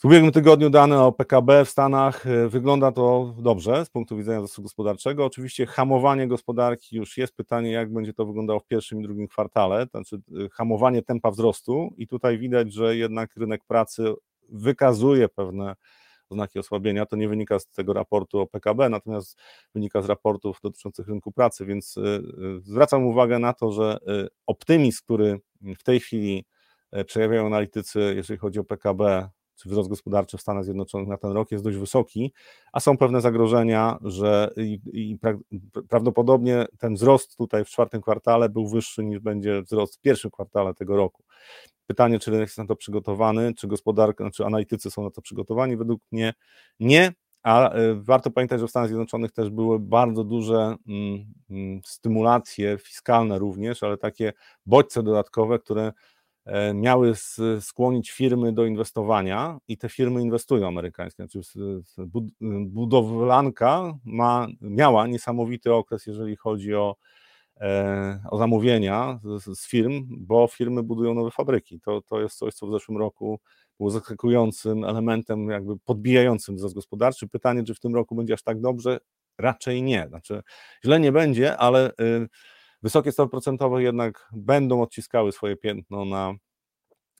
W ubiegłym tygodniu dane o PKB w Stanach e, wygląda to dobrze z punktu widzenia wzrostu gospodarczego. Oczywiście hamowanie gospodarki już jest pytanie, jak będzie to wyglądało w pierwszym i drugim kwartale, to znaczy e, hamowanie tempa wzrostu i tutaj widać, że jednak rynek pracy wykazuje pewne oznaki osłabienia. To nie wynika z tego raportu o PKB, natomiast wynika z raportów dotyczących rynku pracy, więc e, zwracam uwagę na to, że optymizm, który w tej chwili przejawiają analitycy, jeżeli chodzi o PKB czy wzrost gospodarczy w Stanach Zjednoczonych na ten rok jest dość wysoki, a są pewne zagrożenia, że i, i pra, prawdopodobnie ten wzrost tutaj w czwartym kwartale był wyższy niż będzie wzrost w pierwszym kwartale tego roku. Pytanie, czy rynek jest na to przygotowany, czy gospodarka, czy analitycy są na to przygotowani? Według mnie nie, a e, warto pamiętać, że w Stanach Zjednoczonych też były bardzo duże mm, mm, stymulacje fiskalne również, ale takie bodźce dodatkowe, które miały skłonić firmy do inwestowania i te firmy inwestują amerykańskie. Znaczy budowlanka ma, miała niesamowity okres, jeżeli chodzi o, e, o zamówienia z, z, firm, bo firmy budują nowe fabryki. To, to jest coś, co w zeszłym roku było zaskakującym elementem, jakby podbijającym wzrost gospodarczy. Pytanie, czy w tym roku będzie aż tak dobrze? Raczej nie. Znaczy, źle nie będzie, ale y, Wysokie stopy procentowe jednak będą odciskały swoje piętno na,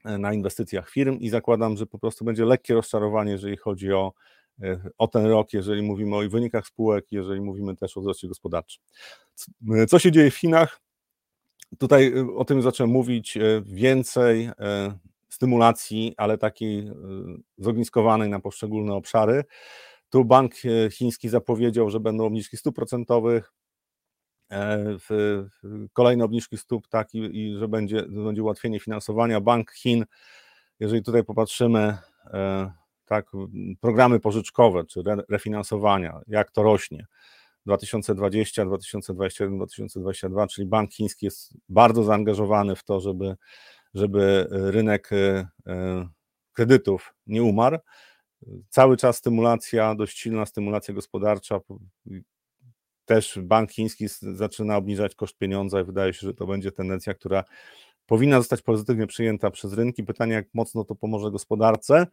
na inwestycjach firm i zakładam, że po prostu będzie lekkie rozczarowanie, jeżeli chodzi o, e, o ten rok, jeżeli mówimy o wynikach spółek, jeżeli mówimy też o wzroście gospodarczym. Co się dzieje w Chinach? Tutaj e, o tym zacząłem mówić. E, więcej stymulacji, ale takiej zogniskowanej na poszczególne obszary. Tu bank chiński zapowiedział, że będą obniżki stóp procentowych, E, kolejne obniżki stóp, tak, i, i że będzie, będzie ułatwienie finansowania. Bank Chin, jeżeli tutaj popatrzymy, e, tak, programy pożyczkowe czy refinansowania, jak to rośnie. 2020, 2021, 2022, czyli bank chiński jest bardzo zaangażowany w to, żeby, żeby rynek e, kredytów nie umarł. Cały czas stymulacja, dość silna stymulacja gospodarcza, też bank chiński zaczyna obniżać koszt pieniądza i wydaje się, że to będzie tendencja, która powinna zostać pozytywnie przyjęta przez rynki. Pytanie, jak mocno to pomoże gospodarce.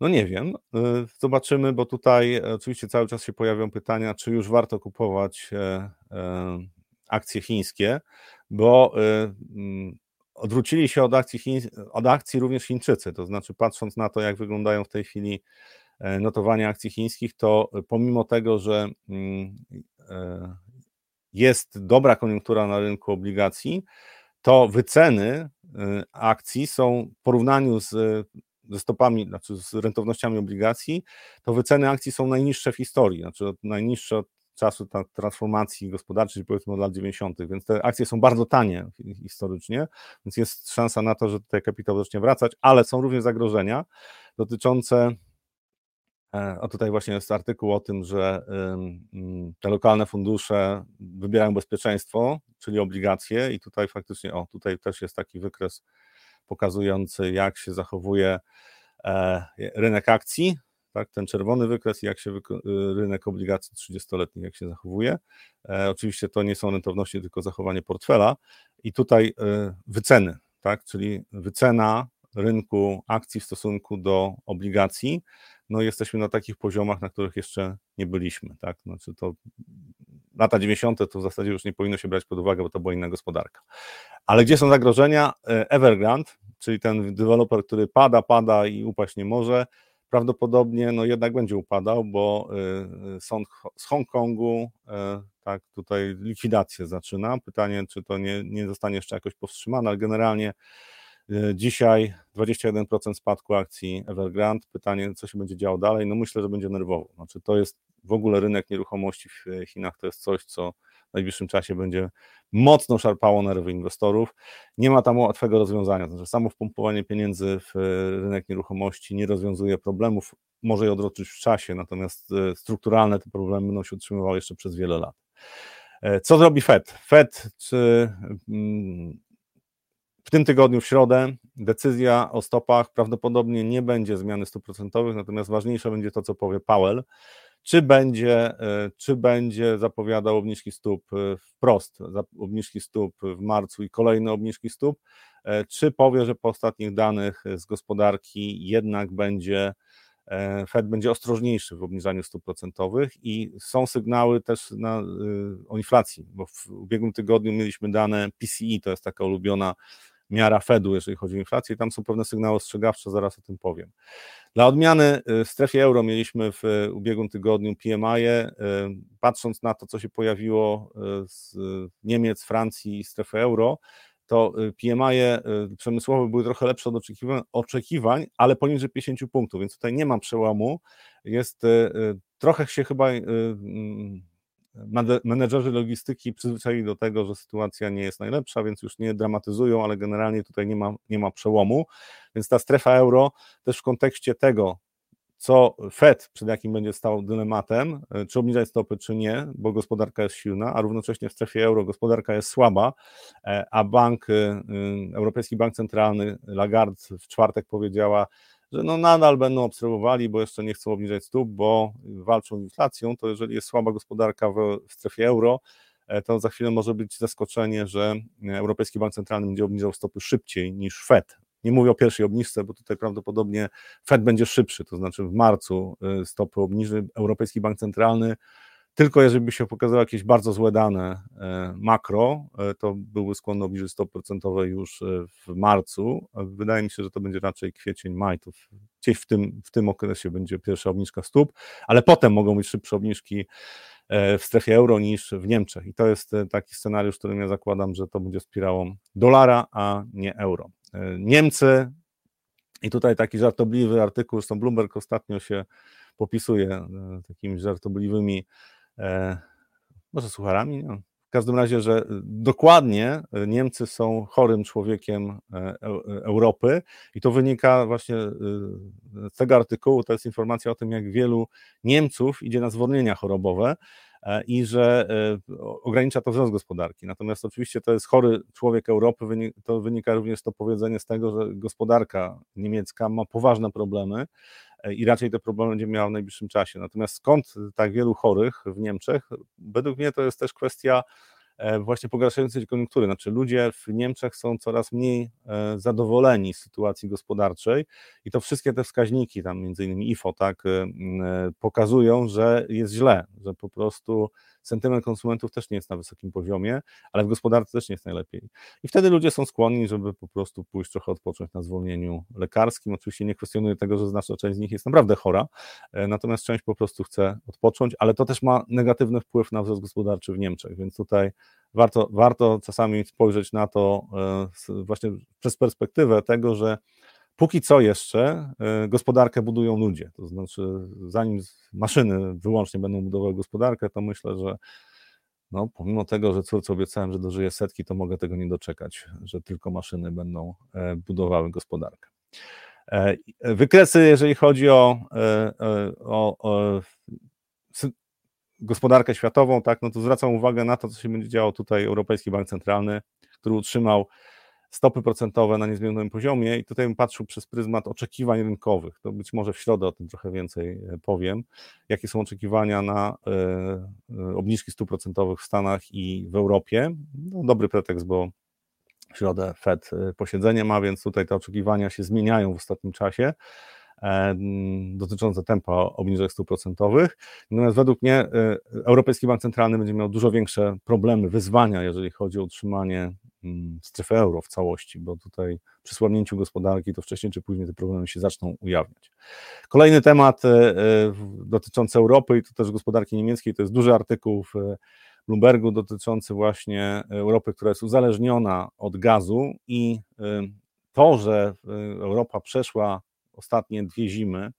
No nie wiem, y, zobaczymy, bo tutaj oczywiście cały czas się pojawią pytania, czy już warto kupować e, e, akcje chińskie, bo mm, odwrócili się od akcji, Chiń, od akcji również Chińczycy, to znaczy patrząc na to, jak wyglądają w tej chwili e, notowania akcji chińskich, to pomimo tego, że mm, e, jest dobra koniunktura na rynku obligacji, to wyceny e, akcji są w porównaniu z, ze stopami, znaczy z rentownościami obligacji, to wyceny akcji są najniższe w historii, znaczy najniższe od czasu transformacji gospodarczej, powiedzmy od lat 90., więc te akcje są bardzo tanie historycznie, więc jest szansa na to, że tutaj kapitał zacznie wracać, ale są również zagrożenia dotyczące e, a tutaj właśnie jest artykuł o tym, że te lokalne fundusze wybierają bezpieczeństwo, czyli obligacje, i tutaj faktycznie, o, tutaj też jest taki wykres pokazujący, jak się zachowuje e, rynek akcji tak, ten czerwony wykres i jak się y, rynek obligacji 30-letnich, jak się zachowuje. E, oczywiście to nie są rentowności, tylko zachowanie portfela. I tutaj wyceny, tak, czyli wycena rynku akcji w stosunku do obligacji, no jesteśmy na takich poziomach, na których jeszcze nie byliśmy, tak, znaczy to lata 90. to w zasadzie już nie powinno się brać pod uwagę, bo to była inna gospodarka. Ale gdzie są zagrożenia? E, Evergrande, czyli ten deweloper, który pada, pada i upaść nie może, prawdopodobnie no jednak będzie upadał, bo y, y, sąd z Hongkongu tak tutaj likwidację zaczyna. Pytanie, czy to nie, nie zostanie jeszcze jakoś powstrzymane, ale generalnie dzisiaj 21% spadku akcji Evergrande. Pytanie, co się będzie działo dalej? No myślę, że będzie nerwowo. Znaczy to jest w ogóle rynek nieruchomości w Chinach, to jest coś, co w najbliższym czasie będzie mocno szarpało nerwy inwestorów. Nie ma tam łatwego rozwiązania. Znaczy, samo wpompowanie pieniędzy w rynek nieruchomości nie rozwiązuje problemów, może je odroczyć w czasie, natomiast strukturalne te problemy będą się utrzymywały jeszcze przez wiele lat. E, co zrobi Fed? Fed czy mm, w tym tygodniu, w środę, decyzja o stopach prawdopodobnie nie będzie zmiany stóp procentowych, natomiast ważniejsze będzie to, co powie Powell. Czy będzie, e, czy będzie zapowiadał obniżki stóp e, wprost, obniżki stóp w marcu i kolejne obniżki stóp, e, czy powie, że po ostatnich danych z gospodarki jednak będzie Fed będzie ostrożniejszy w obniżaniu stóp procentowych? I są sygnały też na, o inflacji, bo w ubiegłym tygodniu mieliśmy dane PCE, to jest taka ulubiona miara Fedu, jeżeli chodzi o inflację, tam są pewne sygnały ostrzegawcze, zaraz o tym powiem. Dla odmiany y, w strefie euro mieliśmy w y, ubiegłym tygodniu PMI. -e. Patrząc na to, co się pojawiło y, z Niemiec, Francji i strefy euro, to PMI przemysłowe były trochę lepsze od oczekiwań, oczekiwań, ale poniżej 50 punktów, więc tutaj nie ma przełomu. Jest trochę się chyba mm, menedżerzy logistyki przyzwyczaili do tego, że sytuacja nie jest najlepsza, więc już nie dramatyzują, ale generalnie tutaj nie ma, nie ma przełomu. Więc ta strefa euro też w kontekście tego, co Fed, przed jakim będzie stał dylematem, e, czy obniżać stopy, czy nie, bo gospodarka jest silna, a równocześnie w strefie euro gospodarka jest słaba, e, a bank, e, Europejski Bank Centralny, Lagarde w czwartek powiedziała, że no nadal będą obserwowali, bo jeszcze nie chcą obniżać stóp, bo walczą z inflacją, to jeżeli jest słaba gospodarka w, w strefie euro, e, to za chwilę może być zaskoczenie, że Europejski Bank Centralny będzie obniżał stopy szybciej niż Fed. Nie mówię o pierwszej obniżce, bo tutaj prawdopodobnie Fed będzie szybszy, to znaczy w marcu e, stopy obniży Europejski Bank Centralny tylko jeżeli by się pokazały jakieś bardzo złe dane e, makro, e, to były skłonne obniżyć stopy procentowe już e, w marcu. Wydaje mi się, że to będzie raczej kwiecień, maj. To gdzieś w tym, w tym okresie będzie pierwsza obniżka stóp, ale potem mogą być szybsze obniżki w strefie euro niż w Niemczech. I to jest taki scenariusz, którym ja zakładam, że to będzie wspierałą dolara, a nie euro. Niemcy, i tutaj taki żartobliwy artykuł, zresztą Bloomberg ostatnio się popisuje takimi żartobliwymi może sucharami, no. w każdym razie, że dokładnie Niemcy są chorym człowiekiem e, Europy i to wynika właśnie e, z tego artykułu, to jest informacja o tym, jak wielu Niemców idzie na zwolnienia chorobowe e, i że ogranicza to wzrost gospodarki. Natomiast oczywiście to jest chory człowiek Europy, to wynika również to powiedzenie z tego, że gospodarka niemiecka ma poważne problemy i raczej te problemy będzie miała w najbliższym czasie. Natomiast skąd tak wielu chorych w Niemczech? Według mnie to jest też kwestia e, właśnie pogarszającej się koniunktury. Znaczy ludzie w Niemczech są coraz mniej e, zadowoleni z sytuacji gospodarczej i to wszystkie te wskaźniki, tam między innymi IFO, tak, e, pokazują, że jest źle, że po prostu sentyment konsumentów też nie jest na wysokim poziomie, ale w gospodarce też nie jest najlepiej. I wtedy ludzie są skłonni, żeby po prostu pójść trochę odpocząć na zwolnieniu lekarskim. Oczywiście nie kwestionuję tego, że znaczna część z nich jest naprawdę chora, e, natomiast część po prostu chce odpocząć, ale to też ma negatywny wpływ na wzrost gospodarczy w Niemczech, więc tutaj warto, warto czasami spojrzeć na to e, właśnie przez perspektywę tego, że póki co jeszcze e, gospodarkę budują ludzie. To znaczy, zanim maszyny wyłącznie będą budowały gospodarkę, to myślę, że no, pomimo tego, że córce obiecałem, że dożyję setki, to mogę tego nie doczekać, że tylko maszyny będą e, budowały gospodarkę. Wykresy, jeżeli chodzi o, o, o gospodarkę światową, tak, no to zwracam uwagę na to, co się będzie działo tutaj Europejski Bank Centralny, który utrzymał stopy procentowe na niezmienionym poziomie i tutaj bym patrzył przez pryzmat oczekiwań rynkowych. To być może w środę o tym trochę więcej e, powiem. Jakie są oczekiwania na e, e, obniżki stóp procentowych w Stanach i w Europie? No, dobry pretekst, bo w środę Fed posiedzenie ma, więc tutaj te oczekiwania się zmieniają w ostatnim czasie. E, dotyczące tempa obniżek stóp procentowych. Natomiast według mnie e, Europejski Bank Centralny będzie miał dużo większe problemy, wyzwania, jeżeli chodzi o utrzymanie strefy euro w całości, bo tutaj przy słabnięciu gospodarki to wcześniej czy później te problemy się zaczną ujawniać. Kolejny temat e, dotyczący Europy i to też gospodarki niemieckiej, to jest duży artykuł w Bloombergu dotyczący właśnie Europy, która jest uzależniona od gazu i to, że Europa przeszła ostatnie dwie zimy,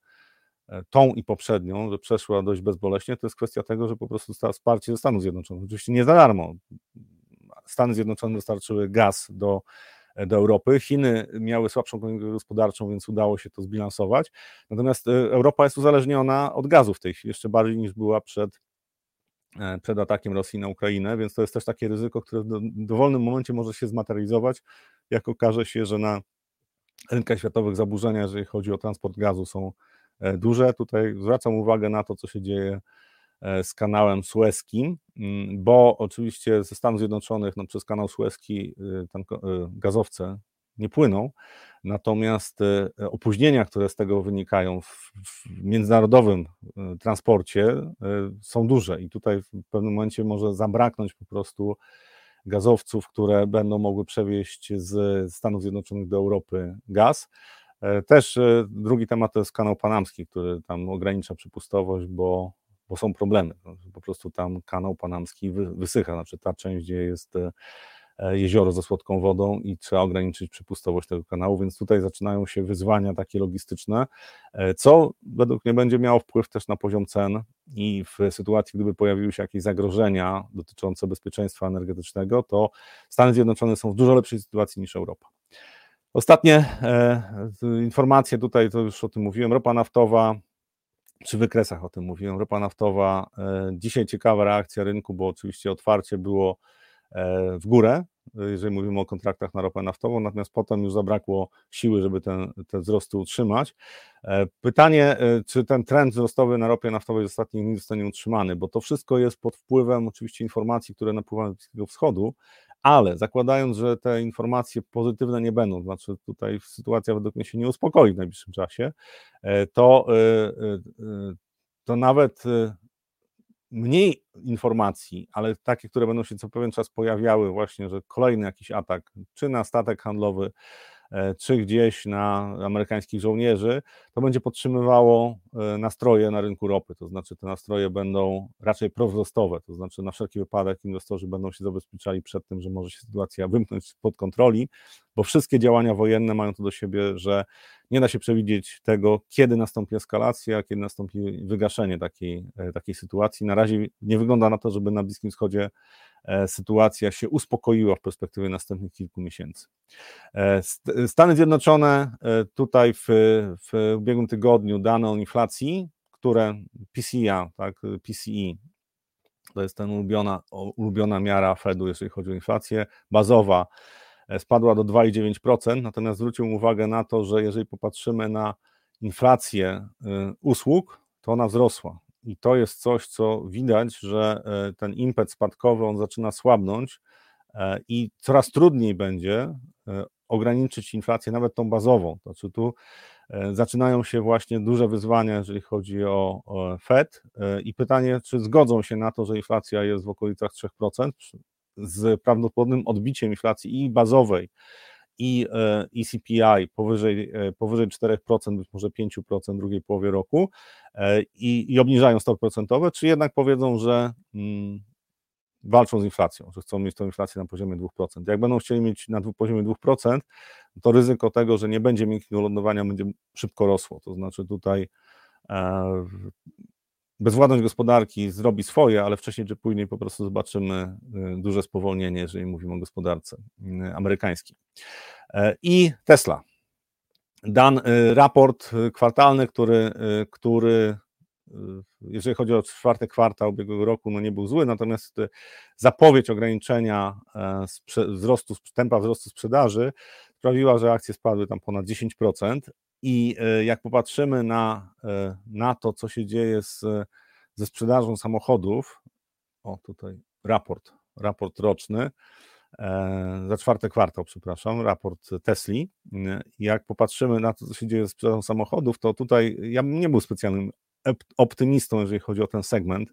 e, tą i poprzednią, że przeszła dość bezboleśnie, to jest kwestia tego, że po prostu zostało wsparcie ze Stanów Zjednoczonych. Oczywiście nie za darmo. Stany Zjednoczone dostarczyły gaz do, e, do Europy. Chiny miały słabszą koniunkturę gospodarczą, więc udało się to zbilansować. Natomiast e, Europa jest uzależniona od gazu w tej chwili, jeszcze bardziej niż była przed, przed atakiem Rosji na Ukrainę, więc to jest też takie ryzyko, które w dowolnym momencie może się zmaterializować, jak okaże się, że na rynkach światowych zaburzenia, jeżeli chodzi o transport gazu, są e, duże. Tutaj zwracam uwagę na to, co się dzieje e, z kanałem Suezkim, mm, bo oczywiście ze Stanów Zjednoczonych no, przez kanał Suezki y, tam y, gazowce nie płyną, natomiast e, opóźnienia, które z tego wynikają w, w międzynarodowym transporcie są duże i tutaj w pewnym momencie może zabraknąć po prostu gazowców, które będą mogły przewieźć z Stanów Zjednoczonych do Europy gaz. E, też e, drugi temat to jest kanał panamski, który tam ogranicza przepustowość, bo, bo są problemy. Po prostu tam kanał panamski wysycha, znaczy ta część, gdzie jest e, jezioro ze słodką wodą i trzeba ograniczyć przepustowość tego kanału, więc tutaj zaczynają się wyzwania takie logistyczne, e, co według mnie będzie miało wpływ też na poziom cen i w sytuacji, gdyby pojawiły się jakieś zagrożenia dotyczące bezpieczeństwa energetycznego, to Stany Zjednoczone są w dużo lepszej sytuacji niż Europa. Ostatnie e, informacje tutaj, to już o tym mówiłem, ropa naftowa, przy wykresach o tym mówiłem, ropa naftowa, e, dzisiaj ciekawa reakcja rynku, bo oczywiście otwarcie było E, w górę, jeżeli mówimy o kontraktach na ropę naftową, natomiast potem już zabrakło siły, żeby ten, te wzrosty utrzymać. E, pytanie, e, czy ten trend wzrostowy na ropie naftowej z ostatnich dni zostanie utrzymany, bo to wszystko jest pod wpływem oczywiście informacji, które napływają z Bliskiego Wschodu, ale zakładając, że te informacje pozytywne nie będą, znaczy tutaj sytuacja według mnie się nie uspokoi w najbliższym czasie, to, to nawet mniej informacji, ale takie, które będą się co pewien czas pojawiały, właśnie, że kolejny jakiś atak, czy na statek handlowy, czy gdzieś na amerykańskich żołnierzy, to będzie podtrzymywało e, nastroje na rynku ropy. To znaczy, te nastroje będą raczej prowzrostowe, to znaczy, na wszelki wypadek inwestorzy będą się zabezpieczali przed tym, że może się sytuacja wymknąć spod kontroli, bo wszystkie działania wojenne mają to do siebie, że nie da się przewidzieć tego, kiedy nastąpi eskalacja, kiedy nastąpi wygaszenie takiej, e, takiej sytuacji. Na razie nie wygląda na to, żeby na Bliskim Wschodzie E, sytuacja się uspokoiła w perspektywie następnych kilku miesięcy. E, Stany Zjednoczone e, tutaj w, w ubiegłym tygodniu dane o inflacji, które PCI, tak, PCE, to jest ten ulubiona, ulubiona miara Fedu, jeżeli chodzi o inflację, bazowa, spadła do 2,9%, natomiast zwrócił uwagę na to, że jeżeli popatrzymy na inflację usług, to ona wzrosła. I to jest coś, co widać, że e, ten impet spadkowy on zaczyna słabnąć e, i coraz trudniej będzie e, ograniczyć inflację, nawet tą bazową. To znaczy tu zaczynają się właśnie duże wyzwania, jeżeli chodzi o, Fed i pytanie, czy zgodzą się na to, że inflacja jest w okolicach 3% z prawdopodobnym odbiciem inflacji i bazowej, i, i CPI powyżej, powyżej 4%, być może 5% w drugiej połowie roku i, i obniżają stopy procentowe, czy jednak powiedzą, że mm, walczą z inflacją, że chcą mieć tą inflację na poziomie 2%. Jak będą chcieli mieć na poziomie 2%, to ryzyko tego, że nie będzie miękkiego lądowania, będzie szybko rosło. To znaczy tutaj e, bezwładność gospodarki zrobi swoje, ale wcześniej czy później po prostu zobaczymy e, duże spowolnienie, jeżeli mówimy o gospodarce e, amerykańskiej. I Tesla. Dan raport kwartalny, który, który jeżeli chodzi o czwarty kwartał ubiegłego roku, no nie był zły, natomiast e, zapowiedź ograniczenia e, wzrostu, tempa wzrostu sprzedaży sprawiła, że akcje spadły tam ponad 10% i e, jak popatrzymy na, na to, co się dzieje z, ze sprzedażą samochodów, o tutaj raport, raport roczny, za czwarty kwartał, przepraszam, raport Tesli. Jak popatrzymy na to, co się dzieje z sprzedażą samochodów, to tutaj ja nie był specjalnym optymistą, jeżeli chodzi o ten segment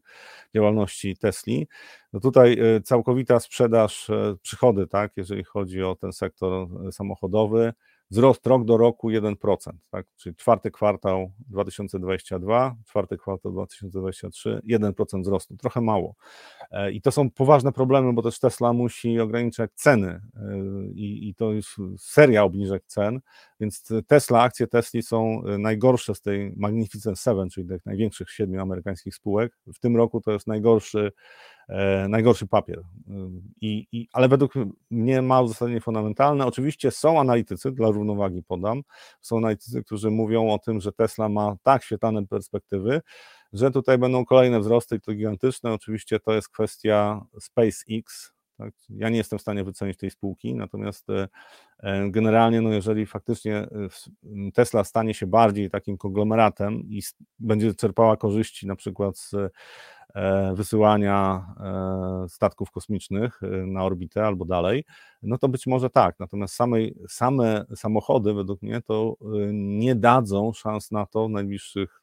działalności Tesli. No tutaj e, całkowita sprzedaż, e, przychody, tak, jeżeli chodzi o ten sektor e, samochodowy, wzrost rok do roku 1%, tak, czyli czwarty kwartał 2022, czwarty kwartał 2023, 1% wzrostu, trochę mało. I to są poważne problemy, bo też Tesla musi ograniczać ceny i, i to jest seria obniżek cen, więc Tesla, akcje Tesli są najgorsze z tej Magnificent Seven, czyli tych największych siedmiu amerykańskich spółek. W tym roku to jest najgorszy E, najgorszy papier. I, i, ale według mnie ma uzasadnienie fundamentalne. Oczywiście są analitycy, dla równowagi podam, są analitycy, którzy mówią o tym, że Tesla ma tak świetlane perspektywy, że tutaj będą kolejne wzrosty i to gigantyczne. Oczywiście to jest kwestia SpaceX. Tak? Ja nie jestem w stanie wycenić tej spółki, natomiast e, e, generalnie, no jeżeli faktycznie Tesla stanie się bardziej takim konglomeratem i będzie czerpała korzyści na przykład z E, wysyłania e, statków kosmicznych e, na orbitę albo dalej, no to być może tak. Natomiast same samochody, według mnie, to nie dadzą szans na to w najbliższych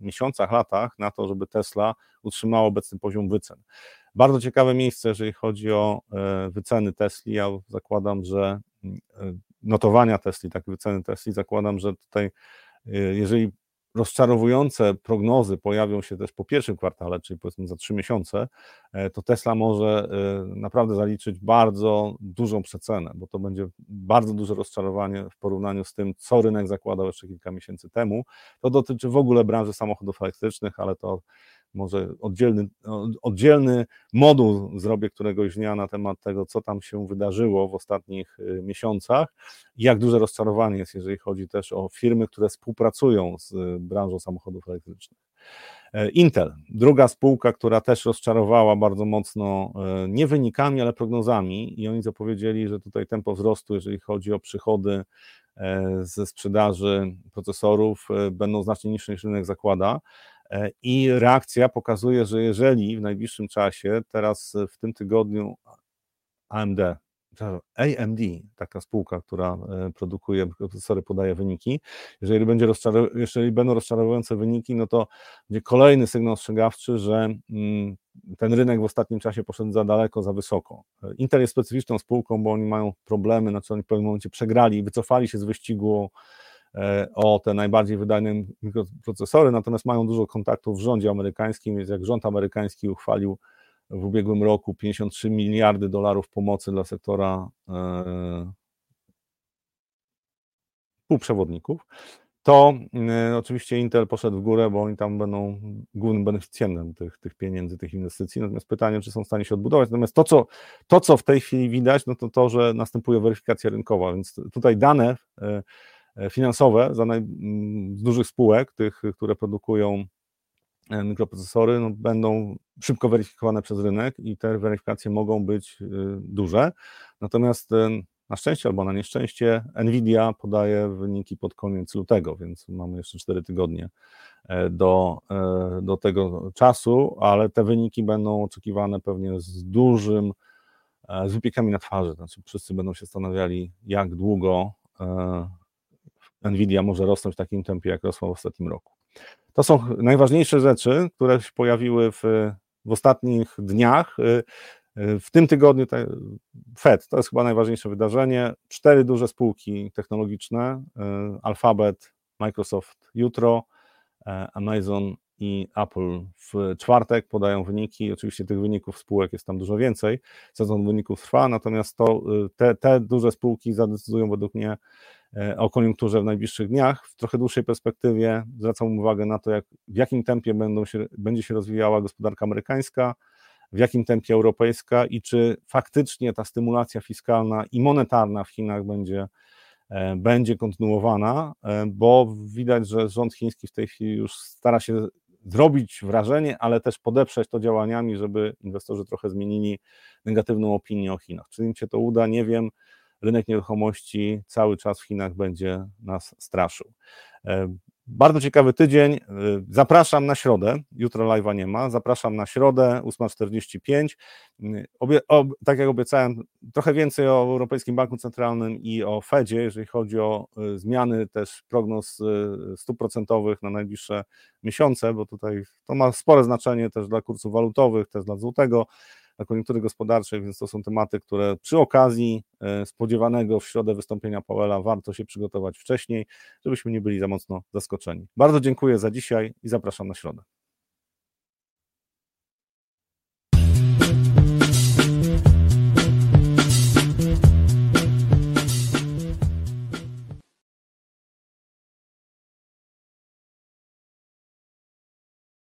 miesiącach, latach, na to, żeby Tesla utrzymała obecny poziom wycen. Bardzo ciekawe miejsce, jeżeli chodzi o wyceny Tesli. Ja zakładam, że notowania Tesli, takie wyceny Tesli, zakładam, że tutaj jeżeli rozczarowujące prognozy pojawią się też po pierwszym kwartale, czyli powiedzmy za trzy miesiące, e, to Tesla może e, naprawdę zaliczyć bardzo dużą przecenę, bo to będzie bardzo duże rozczarowanie w porównaniu z tym, co rynek zakładał jeszcze kilka miesięcy temu. To dotyczy w ogóle branży samochodów elektrycznych, ale to może oddzielny, oddzielny moduł zrobię któregoś dnia na temat tego, co tam się wydarzyło w ostatnich y, miesiącach i jak duże rozczarowanie jest, jeżeli chodzi też o firmy, które współpracują z y, branżą samochodów elektrycznych. E, Intel, druga spółka, która też rozczarowała bardzo mocno e, nie wynikami, ale prognozami i oni zapowiedzieli, że tutaj tempo wzrostu, jeżeli chodzi o przychody e, ze sprzedaży procesorów, będą znacznie niższe niż rynek zakłada. E, I reakcja pokazuje, że jeżeli w najbliższym czasie, teraz w tym tygodniu AMD, AMD, taka spółka, która e, produkuje procesory, podaje wyniki. Jeżeli, będzie jeżeli będą rozczarowujące wyniki, no to będzie kolejny sygnał ostrzegawczy, że mm, ten rynek w ostatnim czasie poszedł za daleko, za wysoko. E, Intel jest specyficzną spółką, bo oni mają problemy, znaczy oni w pewnym momencie przegrali, wycofali się z wyścigu E, o te najbardziej wydajne mikroprocesory, natomiast mają dużo kontaktów w rządzie amerykańskim, więc jak rząd amerykański uchwalił w ubiegłym roku 53 miliardy dolarów pomocy dla sektora e, półprzewodników, to e, oczywiście Intel poszedł w górę, bo oni tam będą głównym beneficjentem tych, tych pieniędzy, tych inwestycji. Natomiast pytanie, czy są w stanie się odbudować. Natomiast to, co, to, co w tej chwili widać, no to to, że następuje weryfikacja rynkowa, więc tutaj dane E, finansowe za naj, z dużych spółek, tych, które produkują e, mikroprocesory, no, będą szybko weryfikowane przez rynek i te weryfikacje mogą być e, duże. Natomiast na szczęście albo na nieszczęście Nvidia podaje wyniki pod koniec lutego, więc mamy jeszcze 4 tygodnie do, do tego czasu, ale te wyniki będą oczekiwane pewnie z dużym z wypiekami na twarzy. Znaczy, wszyscy będą się zastanawiali, jak długo Nvidia może rosnąć w takim tempie, jak rosła w ostatnim roku. To są najważniejsze rzeczy, które się pojawiły w, w ostatnich dniach. W tym tygodniu Fed to jest chyba najważniejsze wydarzenie. Cztery duże spółki technologiczne: Alphabet, Microsoft jutro, Amazon i Apple w czwartek podają wyniki. Oczywiście tych wyników spółek jest tam dużo więcej. Sezon wyników trwa, natomiast to, te, te duże spółki zadecydują według mnie o koniunkturze w najbliższych dniach. W trochę dłuższej perspektywie zwracam uwagę na to, jak, w jakim tempie będą się, będzie się rozwijała gospodarka amerykańska, w jakim tempie europejska i czy faktycznie ta stymulacja fiskalna i monetarna w Chinach będzie, e, będzie kontynuowana, e, bo widać, że rząd chiński w tej chwili już stara się zrobić wrażenie, ale też podeprzeć to działaniami, żeby inwestorzy trochę zmienili negatywną opinię o Chinach. Czy im się to uda, nie wiem rynek nieruchomości cały czas w Chinach będzie nas straszył. E, bardzo ciekawy tydzień. E, zapraszam na środę. Jutro live'a nie ma. Zapraszam na środę 8.45. E, obie, ob, tak jak obiecałem, trochę więcej o Europejskim Banku Centralnym i o Fedzie, jeżeli chodzi o zmiany też prognoz stóp procentowych na najbliższe miesiące, bo tutaj to ma spore znaczenie też dla kursów walutowych, też dla złotego na koniunktury gospodarczej, więc to są tematy, które przy okazji e, spodziewanego w środę wystąpienia Powella warto się przygotować wcześniej, żebyśmy nie byli za mocno zaskoczeni. Bardzo dziękuję za dzisiaj i zapraszam na środę.